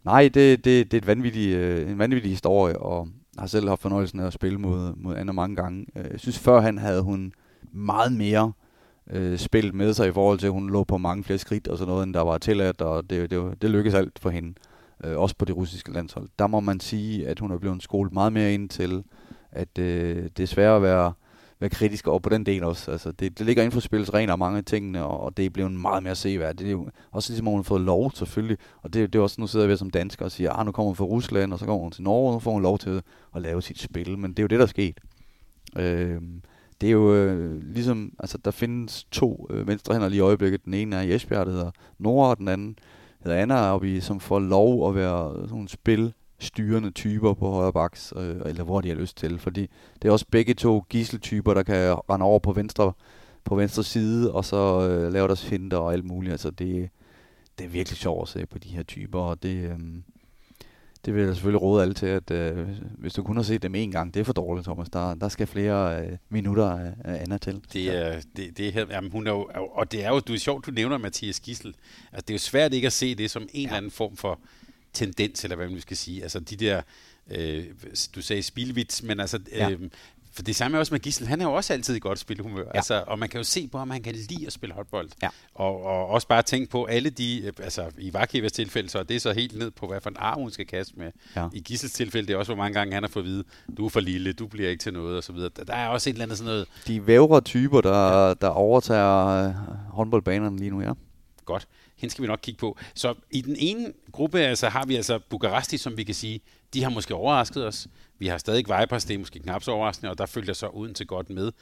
nej, det, det, det er et vanvittig, uh, en vanvittig historie, og har selv haft fornøjelsen af at spille mod, mod Anna mange gange. Uh, jeg synes, før han havde hun meget mere øh, Øh, spillet med sig i forhold til, at hun lå på mange flere skridt og sådan noget, end der var tilladt, og det, det, det lykkedes alt for hende. Øh, også på det russiske landshold. Der må man sige, at hun er blevet skolet meget mere ind til, at øh, det er svært at være, være kritisk over på den del også. Altså, det, det ligger inden for spillets regler og mange af tingene, og, og det er blevet meget mere seværdigt. Det er jo også ligesom, at hun har fået lov selvfølgelig, og det, det er også, nu sidder vi som dansker og siger, ah, nu kommer hun fra Rusland, og så kommer hun til Norge, og nu får hun lov til at lave sit spil, men det er jo det, der er sket. Øh, det er jo øh, ligesom, altså der findes to øh, venstrehænder lige i øjeblikket. Den ene er i Esbjerg, der hedder Nora, og den anden hedder Anna, og vi som får lov at være sådan nogle spilstyrende typer på højre baks, øh, eller hvor de har lyst til. Fordi det er også begge to gisseltyper, der kan rende over på venstre, på venstre side, og så øh, lave deres finder og alt muligt. Altså det, det er virkelig sjovt at se på de her typer, og det... Øh, det vil jeg selvfølgelig råde alle til, at øh, hvis du kun har set dem en gang, det er for dårligt, Thomas. Der, der skal flere øh, minutter af, af Anna til. Det er, det, det er, jamen, hun er jo, og det er jo, du er sjovt, du nævner Mathias Gissel. Altså, det er jo svært ikke at se det som en ja. eller anden form for tendens, eller hvad man skal sige. Altså, de der, øh, du sagde spilvits, men altså, ja. øh, for det samme er også med Gissel. Han er jo også altid i godt spilhumør. Ja. Altså, og man kan jo se på ham, han kan lide at spille håndbold. Ja. Og, og også bare tænke på alle de, øh, altså i Vakivas tilfælde, så er det så helt ned på, hvad for en arm hun skal kaste med. Ja. I Gissels tilfælde, det er også, hvor mange gange han har fået at vide, du er for lille, du bliver ikke til noget, og så videre. Der er også et eller andet sådan noget... De vævre typer, der, der overtager øh, håndboldbanerne lige nu, ja. Godt. Hende skal vi nok kigge på. Så i den ene gruppe altså, har vi altså Bukaresti, som vi kan sige, de har måske overrasket os. Vi har stadig Vipers, det er måske knap så overraskende, og der følger så uden til godt med.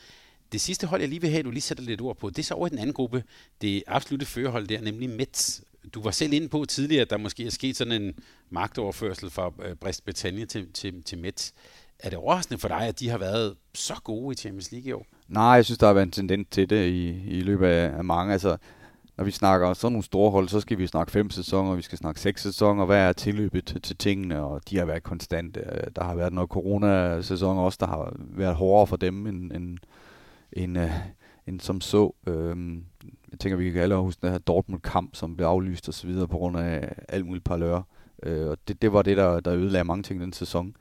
Det sidste hold, jeg lige vil have, du lige sætter lidt ord på, det er så over i den anden gruppe, det absolute førerhold der, nemlig Mets. Du var selv inde på tidligere, at der måske er sket sådan en magtoverførsel fra øh, Brest Bretagne til, til, til Mets. Er det overraskende for dig, at de har været så gode i Champions League i år? Nej, jeg synes, der har været en tendens til det i, i løbet af mange. Altså, når vi snakker sådan nogle store hold, så skal vi snakke fem sæsoner, vi skal snakke seks sæsoner. Hvad er tilløbet til, til tingene? Og de har været konstante. Der har været noget corona-sæson også, der har været hårdere for dem end, end, end, øh, end som så. Øhm, jeg tænker, vi kan alle huske den her Dortmund-kamp, som blev aflyst og så videre på grund af alt muligt parlør. Øh, og det, det var det, der, der ødelagde mange ting den sæson.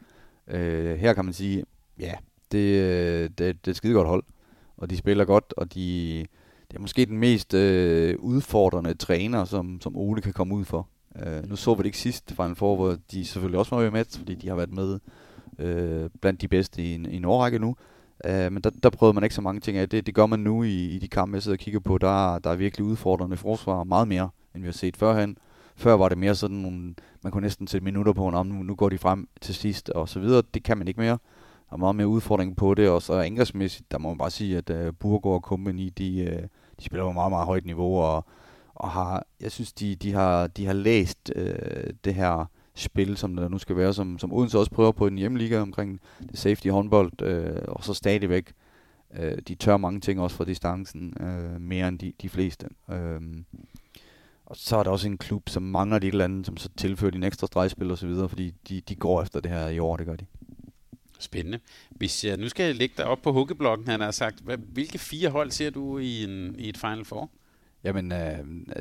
Øh, her kan man sige, ja, det, øh, det, det er et skide godt hold. Og de spiller godt, og de det er måske den mest øh, udfordrende træner, som, som Ole kan komme ud for. Øh, nu så vi det ikke sidst fra en for, hvor de selvfølgelig også var med, fordi de har været med øh, blandt de bedste i en, i en årrække nu. Øh, men der, der prøvede man ikke så mange ting af. Det, det gør man nu i, i de kampe, jeg sidder og kigger på. Der, der er virkelig udfordrende forsvar, meget mere, end vi har set førhen. Før var det mere sådan nogle, man kunne næsten sætte minutter på, om nu, nu går de frem til sidst og så videre. Det kan man ikke mere. Der er meget mere udfordring på det, og så angrebsmæssigt, der må man bare sige, at øh, uh, Burgård og Company, de, uh, de spiller på meget, meget højt niveau, og, og har, jeg synes, de, de, har, de har læst øh, det her spil, som der nu skal være, som, som Odense også prøver på i den hjemmeliga omkring det safety håndbold, øh, og så stadigvæk, øh, de tør mange ting også fra distancen, øh, mere end de, de fleste. Øh, og så er der også en klub, som mangler det et eller andet, som så tilfører de en ekstra stregspil og så videre, fordi de, de går efter det her i år, det gør de. Spændende. Hvis jeg nu skal jeg lægge dig op på hukkeblokken, han har sagt, hvad, hvilke fire hold ser du i, en, i et Final Four? Jamen, øh,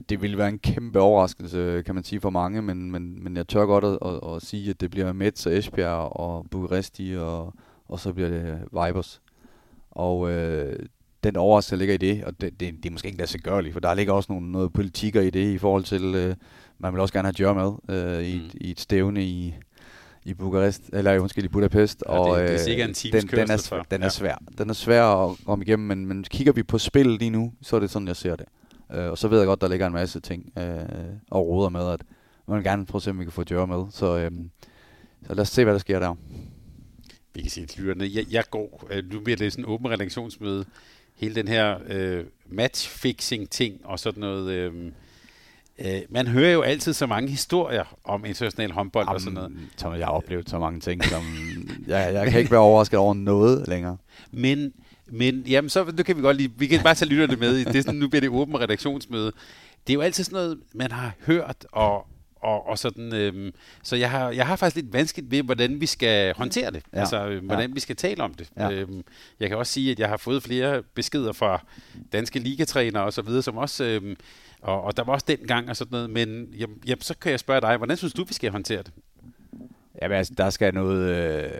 det ville være en kæmpe overraskelse, kan man sige, for mange, men, men, men jeg tør godt at, at, at sige, at det bliver Mets og Esbjerg og Bukaresti, og, og så bliver det Vibers. Og øh, den overraskelse ligger i det, og det, det, det er måske ikke lade gørligt, for der ligger også nogle, noget politikker i det, i forhold til, øh, man vil også gerne have Jør med øh, i, mm. i et stævne i, i Bukarest, eller undskyld, i Budapest. Ja, og, det, det er sikkert en den, den, er, for. den er svær. Den er svær at komme igennem, men, men kigger vi på spillet lige nu, så er det sådan, jeg ser det. Uh, og så ved jeg godt, der ligger en masse ting uh, og råder med, at man vil gerne prøve at se, om vi kan få Jørgen med. Så, um, så lad os se, hvad der sker der. Vi kan se lytterne. Jeg, jeg går, uh, nu bliver det sådan en åben redaktionsmøde. Hele den her uh, matchfixing ting og sådan noget... Uh, Øh, man hører jo altid så mange historier om international håndbold Jamen, og sådan noget. Tom, jeg har oplevet så mange ting, som jeg, jeg kan ikke være overrasket over noget længere. Men, men jamen, så nu kan vi godt lige, vi kan bare tage lytterne med. i- Det er sådan, nu bliver det åbent redaktionsmøde. Det er jo altid sådan noget, man har hørt, og, og, og sådan, øhm, så jeg har, jeg har faktisk lidt vanskeligt ved, hvordan vi skal håndtere det. Ja. Altså, øh, hvordan Ja. vi skal tale om det. Ja. Øhm, jeg kan også sige, at jeg har fået flere beskeder fra danske ligatrænere og så videre, som også, øhm, og, og der var også den gang og sådan noget, men jamen, jamen, så kan jeg spørge dig, hvordan synes du, vi skal håndtere det? Jamen, altså, der skal noget... Øh,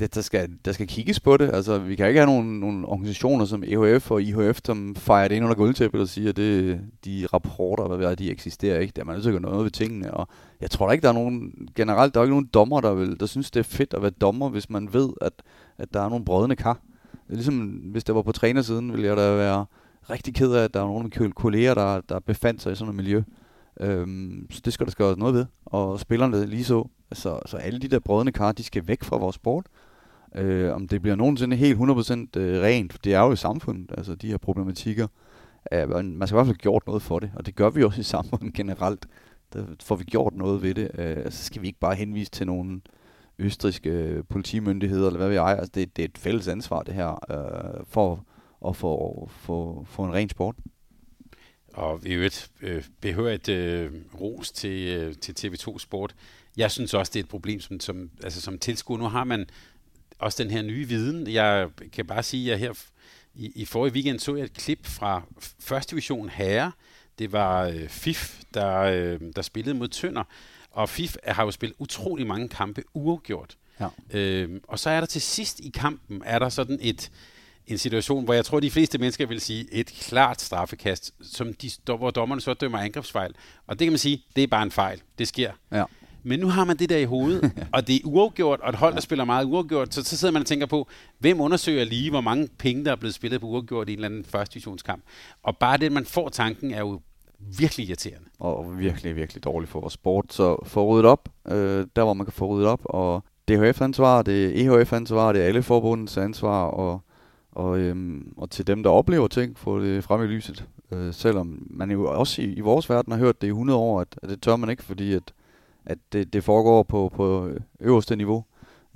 det, der, skal, der skal kigges på det. Altså, vi kan ikke have nogle, nogle organisationer som EHF og IHF, som fejrer det ind under guldtæppet og siger, at det, de rapporter, hvad ved de eksisterer ikke. Der er man nødt til at gøre noget ved tingene. Og jeg tror da ikke, der er nogen... Generelt, der er ikke nogen dommer, der, vil, der synes, det er fedt at være dommer, hvis man ved, at, at der er nogle brødende kar. Det er ligesom, hvis det var på trænersiden, ville jeg da være rigtig ked af, at der er nogle af mine kolleger, der, der befandt sig i sådan et miljø. Øhm, så det skal der skal gøres noget ved. Og spillerne lige så. Så, så alle de der brødende kar, de skal væk fra vores sport. Øh, om det bliver nogensinde helt 100% øh, rent, for det er jo i samfundet, altså de her problematikker. Øh, man skal i hvert fald have gjort noget for det, og det gør vi også i samfundet generelt. Der får vi gjort noget ved det. Øh, altså, så skal vi ikke bare henvise til nogle østriske øh, politimyndigheder, eller hvad vi ejer. Altså, det, det er et fælles ansvar, det her, øh, for at få, få, få en ren sport. Og i øvrigt øh, behøver et øh, ros til, øh, til TV2 Sport. Jeg synes også, det er et problem som, som, altså, som tilskuer. Nu har man også den her nye viden. Jeg kan bare sige, at her i, i forrige weekend så jeg et klip fra f- første division herre. Det var øh, FIF, der, øh, der spillede mod Tønder. Og FIF har jo spillet utrolig mange kampe uafgjort. Ja. Øhm, og så er der til sidst i kampen, er der sådan et, en situation, hvor jeg tror, de fleste mennesker vil sige et klart straffekast, som de, hvor dommerne så dømmer angrebsfejl. Og det kan man sige, det er bare en fejl. Det sker. Ja. Men nu har man det der i hovedet, og det er uafgjort, og et hold, der spiller meget uafgjort, så, så sidder man og tænker på, hvem undersøger lige, hvor mange penge, der er blevet spillet på uafgjort i en eller anden første divisionskamp. Og bare det, man får tanken, er jo virkelig irriterende. og virkelig, virkelig dårligt for vores sport. Så få ryddet op, øh, der hvor man kan få ryddet op, og DHF ansvar, det er EHF ansvar, det er alle forbundets ansvar, og, og, øhm, og til dem, der oplever ting, få det frem i lyset. Øh, selvom man jo også i, i vores verden har hørt det i 100 år, at, at det tør man ikke, fordi at, at det, det foregår på, på øverste niveau.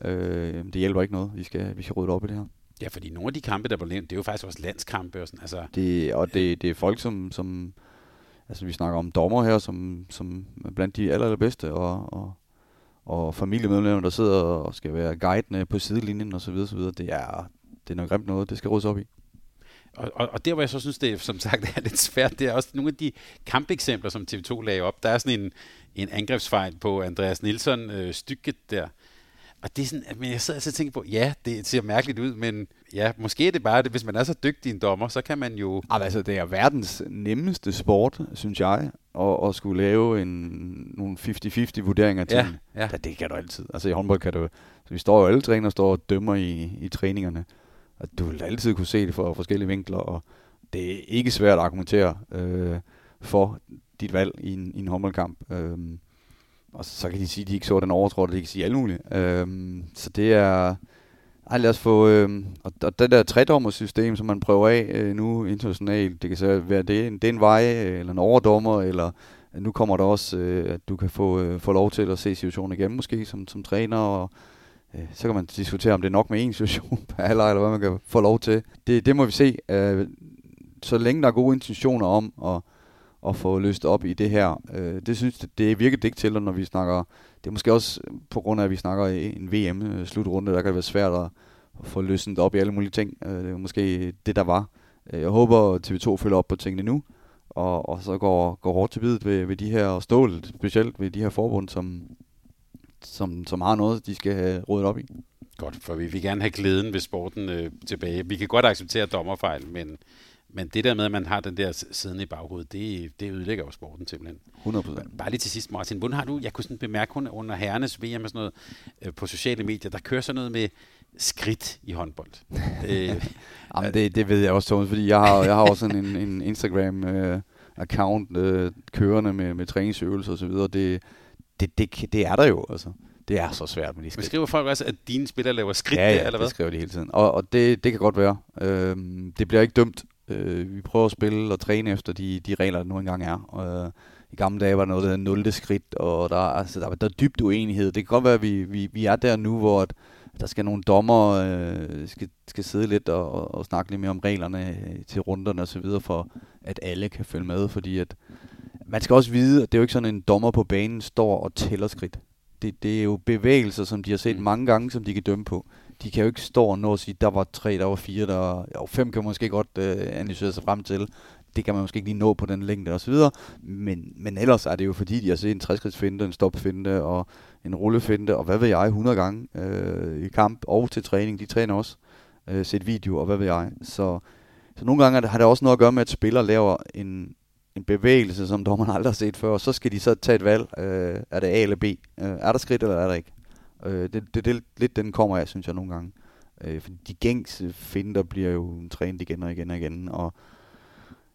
Øh, det hjælper ikke noget. Vi skal, vi skal rydde op i det her. Ja, fordi nogle af de kampe, der blev nævnt, det er jo faktisk også landskampe. Og sådan, altså, Det, og det, det er folk, som, som altså vi snakker om dommer her, som, som er blandt de aller, allerbedste, og, og, og familiemedlemmer, der sidder og skal være guidende på sidelinjen osv. osv. Det er, det er noget grimt noget, det skal ryddes op i. Og, og, og der, hvor jeg så synes, det som sagt er lidt svært, det er også nogle af de kampeksempler, som TV2 lagde op. Der er sådan en, en angrebsfejl på Andreas Nilsson øh, stykket der. Og det er sådan, men jeg sidder og tænker på, ja, det ser mærkeligt ud, men ja, måske er det bare det, hvis man er så dygtig en dommer, så kan man jo... Altså, det er verdens nemmeste sport, synes jeg, at, at skulle lave en, nogle 50-50 vurderinger til. Ja, ja. Ja, det kan du altid. Altså i håndbold kan du... Så vi står jo alle trænere står og dømmer i, i træningerne. Og du vil altid kunne se det fra forskellige vinkler, og det er ikke svært at argumentere øh, for dit valg i en, i en håndboldkamp. Øh, og så kan de sige, at de ikke så den overtrådte, de kan sige alt muligt. Øh, så det er... Ej, lad os få... Øh, og, og det der tredommersystem, som man prøver af øh, nu internationalt, det kan så være, det, en- det er en vej, øh, eller en overdommer, eller nu kommer der også, øh, at du kan få, øh, få lov til at se situationen igen, måske som, som træner, og øh, så kan man diskutere, om det er nok med en situation per halvleg, eller hvad man kan få lov til. Det, det må vi se. Øh, så længe der er gode intentioner om at, at få løst op i det her, øh, det synes det, det virker det ikke til, når vi snakker, det er måske også på grund af, at vi snakker i en VM-slutrunde, øh, der kan det være svært at, få løsnet op i alle mulige ting. Øh, det er måske det, der var. Øh, jeg håber, at TV2 følger op på tingene nu, og, og så går, går hårdt til bidet ved, ved de her, og stålet specielt ved de her forbund, som, som, som har noget, de skal have rådet op i. Godt, for vi vil gerne have glæden ved sporten øh, tilbage. Vi kan godt acceptere dommerfejl, men, men det der med, at man har den der s- siddende i baghovedet, det, det ødelægger jo sporten simpelthen. 100 procent. Bare lige til sidst, Martin. Hvordan har du, jeg kunne sådan bemærke hun under herrenes VM og sådan noget, øh, på sociale medier, der kører sådan noget med skridt i håndbold. øh, Jamen, det, det ved jeg også, Thomas, fordi jeg har, jeg har også sådan en, en Instagram-account øh, kørende med, med træningsøvelser og så videre. Det, det, det, det er der jo, altså. Det er så svært med de men skridt. skriver folk også, at dine spillere laver skridt ja, der, ja, eller hvad? det skriver de hele tiden. Og, og det, det kan godt være. Øhm, det bliver ikke dømt. Øh, vi prøver at spille og træne efter de, de regler, der nu engang er. Og, øh, gamle dage var der noget, der hedder 0. skridt, og der, altså, der, der er dybt uenighed. Det kan godt være, at vi, vi, vi er der nu, hvor at der skal nogle dommer øh, skal, skal sidde lidt og, og, og snakke lidt mere om reglerne øh, til runderne osv., for at alle kan følge med, fordi at man skal også vide, at det er jo ikke sådan, en dommer på banen står og tæller skridt. Det, det er jo bevægelser, som de har set mm. mange gange, som de kan dømme på. De kan jo ikke stå og nå at sige, der var tre, der var fire, der var jo, fem kan man måske godt øh, analysere sig frem til. Det kan man måske ikke lige nå på den længde og så videre. Men, men ellers er det jo fordi, de har set en træskridtsfinte, en stopfinte og en rullefinte, og hvad ved jeg, 100 gange øh, i kamp og til træning. De træner også øh, set video, og hvad ved jeg. Så, så nogle gange har det også noget at gøre med, at spillere laver en, en bevægelse, som dommerne aldrig har set før, og så skal de så tage et valg. Øh, er det A eller B? Øh, er der skridt, eller er der ikke? Øh, det, det, det lidt den kommer af, synes jeg nogle gange. Øh, for de gængse finder bliver jo trænet igen og igen og igen, og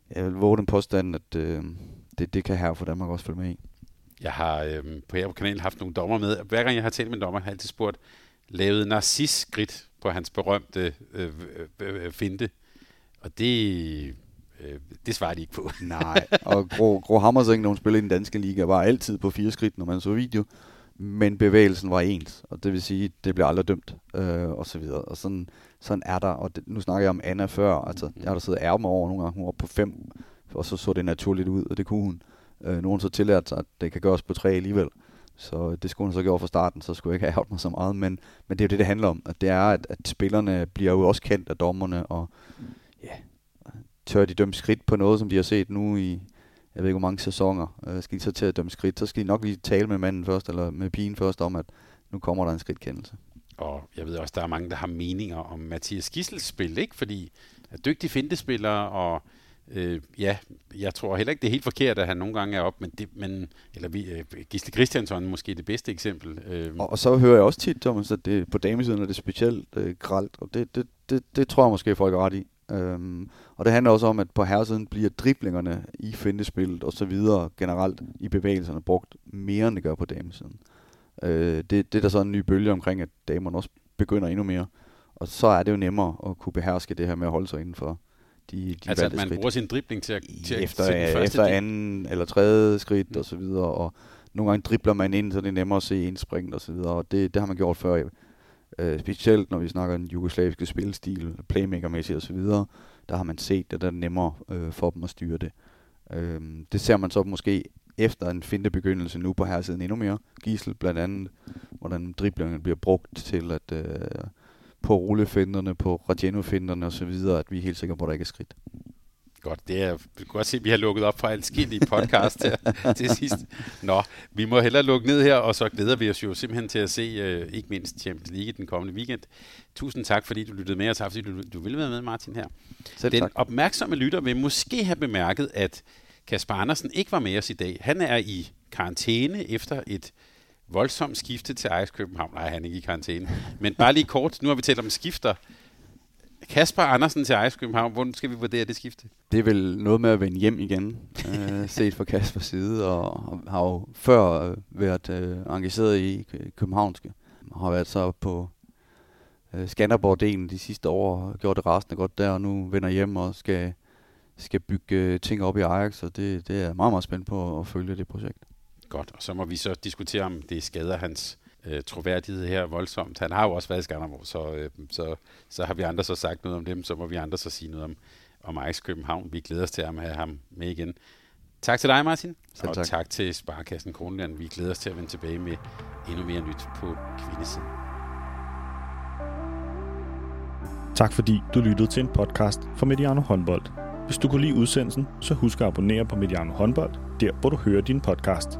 jeg vil våge den påstand, at øh, det, det kan her for Danmark også følge med i. Jeg har øh, på her på kanalen haft nogle dommer med. Hver gang jeg har talt med en dommer, har jeg altid spurgt, lavede narcis-skridt på hans berømte øh, øh, øh, øh finte. Og det, øh, det svarer de ikke på. Nej, og Gro, Gro Hammerseng, når hun spillede i den danske liga, var altid på fire skridt, når man så video. Men bevægelsen var ens, og det vil sige, det blev aldrig dømt, øh, og så videre. Og sådan, sådan er der, og det, nu snakker jeg om Anna før, altså jeg har der siddet ærmer over nogle gange, hun var på fem, og så så det naturligt ud, og det kunne hun. Øh, nogen så tillært sig, at det kan gøres på tre alligevel. Så det skulle hun så gøre fra starten, så skulle jeg ikke have ærget mig så meget. Men, men det er jo det, det handler om. At det er, at, at spillerne bliver jo også kendt af dommerne, og ja, tør de dømme skridt på noget, som de har set nu i, jeg ved ikke hvor mange sæsoner, øh, skal de så til at dømme skridt, så skal de nok lige tale med manden først, eller med pigen først om, at nu kommer der en skridtkendelse. Og jeg ved også, der er mange, der har meninger om Mathias Gissels spil, ikke? Fordi er dygtig fintespiller, og øh, ja, jeg tror heller ikke, det er helt forkert, at han nogle gange er op, men, det, men eller vi, øh, Gisle Christiansson måske det bedste eksempel. Øh. Og, og, så hører jeg også tit, Thomas, at det, på damesiden er det specielt øh, gralt, og det, det, det, det tror jeg måske, folk er ret i. Øhm, og det handler også om, at på herresiden bliver driblingerne i fintespillet og så videre generelt i bevægelserne brugt mere, end det gør på damesiden. Øh, det, det er der så en ny bølge omkring, at damerne også begynder endnu mere. Og så er det jo nemmere at kunne beherske det her med at holde sig inden for de, de Altså at man skridt. bruger sin dribling til at, til efter, til første efter anden eller tredje skridt mm. og så videre. Og nogle gange dribler man ind, så det er nemmere at se indspringet og så videre. Og det, det har man gjort før. Øh, specielt når vi snakker den jugoslaviske spilstil, playmakermæssigt og så videre. Der har man set, at det er nemmere øh, for dem at styre det. Øh, det ser man så måske efter en finte begyndelse nu på her siden endnu mere. Gisel blandt andet, hvordan driblingen bliver brugt til at øh, på rullefinderne, på Radiano-finderne osv., at vi er helt sikre på, at der ikke er skridt. Godt, det er, vi kan godt se, at vi har lukket op for alskillige podcast her til sidst. Nå, vi må hellere lukke ned her, og så glæder vi os jo simpelthen til at se, uh, ikke mindst Champions League den kommende weekend. Tusind tak, fordi du lyttede med, og tak, fordi du, du ville være med, Martin, her. Selv den tak. opmærksomme lytter vil måske have bemærket, at Kasper Andersen ikke var med os i dag. Han er i karantæne efter et voldsomt skifte til Ajax København. Nej, han er ikke i karantæne. Men bare lige kort, nu har vi talt om skifter. Kasper Andersen til Ajax København, hvordan skal vi vurdere det skifte? Det er vel noget med at vende hjem igen, øh, set fra Kaspers side, og, og har jo før været øh, engageret i københavnske. Har været så på øh, Skanderborg-delen de sidste år, og gjort det rasende godt der, og nu vender hjem og skal, skal bygge øh, ting op i Ajax, og det, det er meget, meget spændt på at følge det projekt. Godt, og så må vi så diskutere, om det skader hans øh, troværdighed her voldsomt. Han har jo også været i Skanderborg, så, øh, så, så har vi andre så sagt noget om dem, så må vi andre så sige noget om, om Ajax København. Vi glæder os til at have ham med igen. Tak til dig, Martin. Selv og tak. tak til Sparkassen Kroneland. Vi glæder os til at vende tilbage med endnu mere nyt på kvindesiden. Tak fordi du lyttede til en podcast fra Mediano Håndbold. Hvis du kunne lide udsendelsen, så husk at abonnere på Mediano Håndbold, der hvor du hører din podcast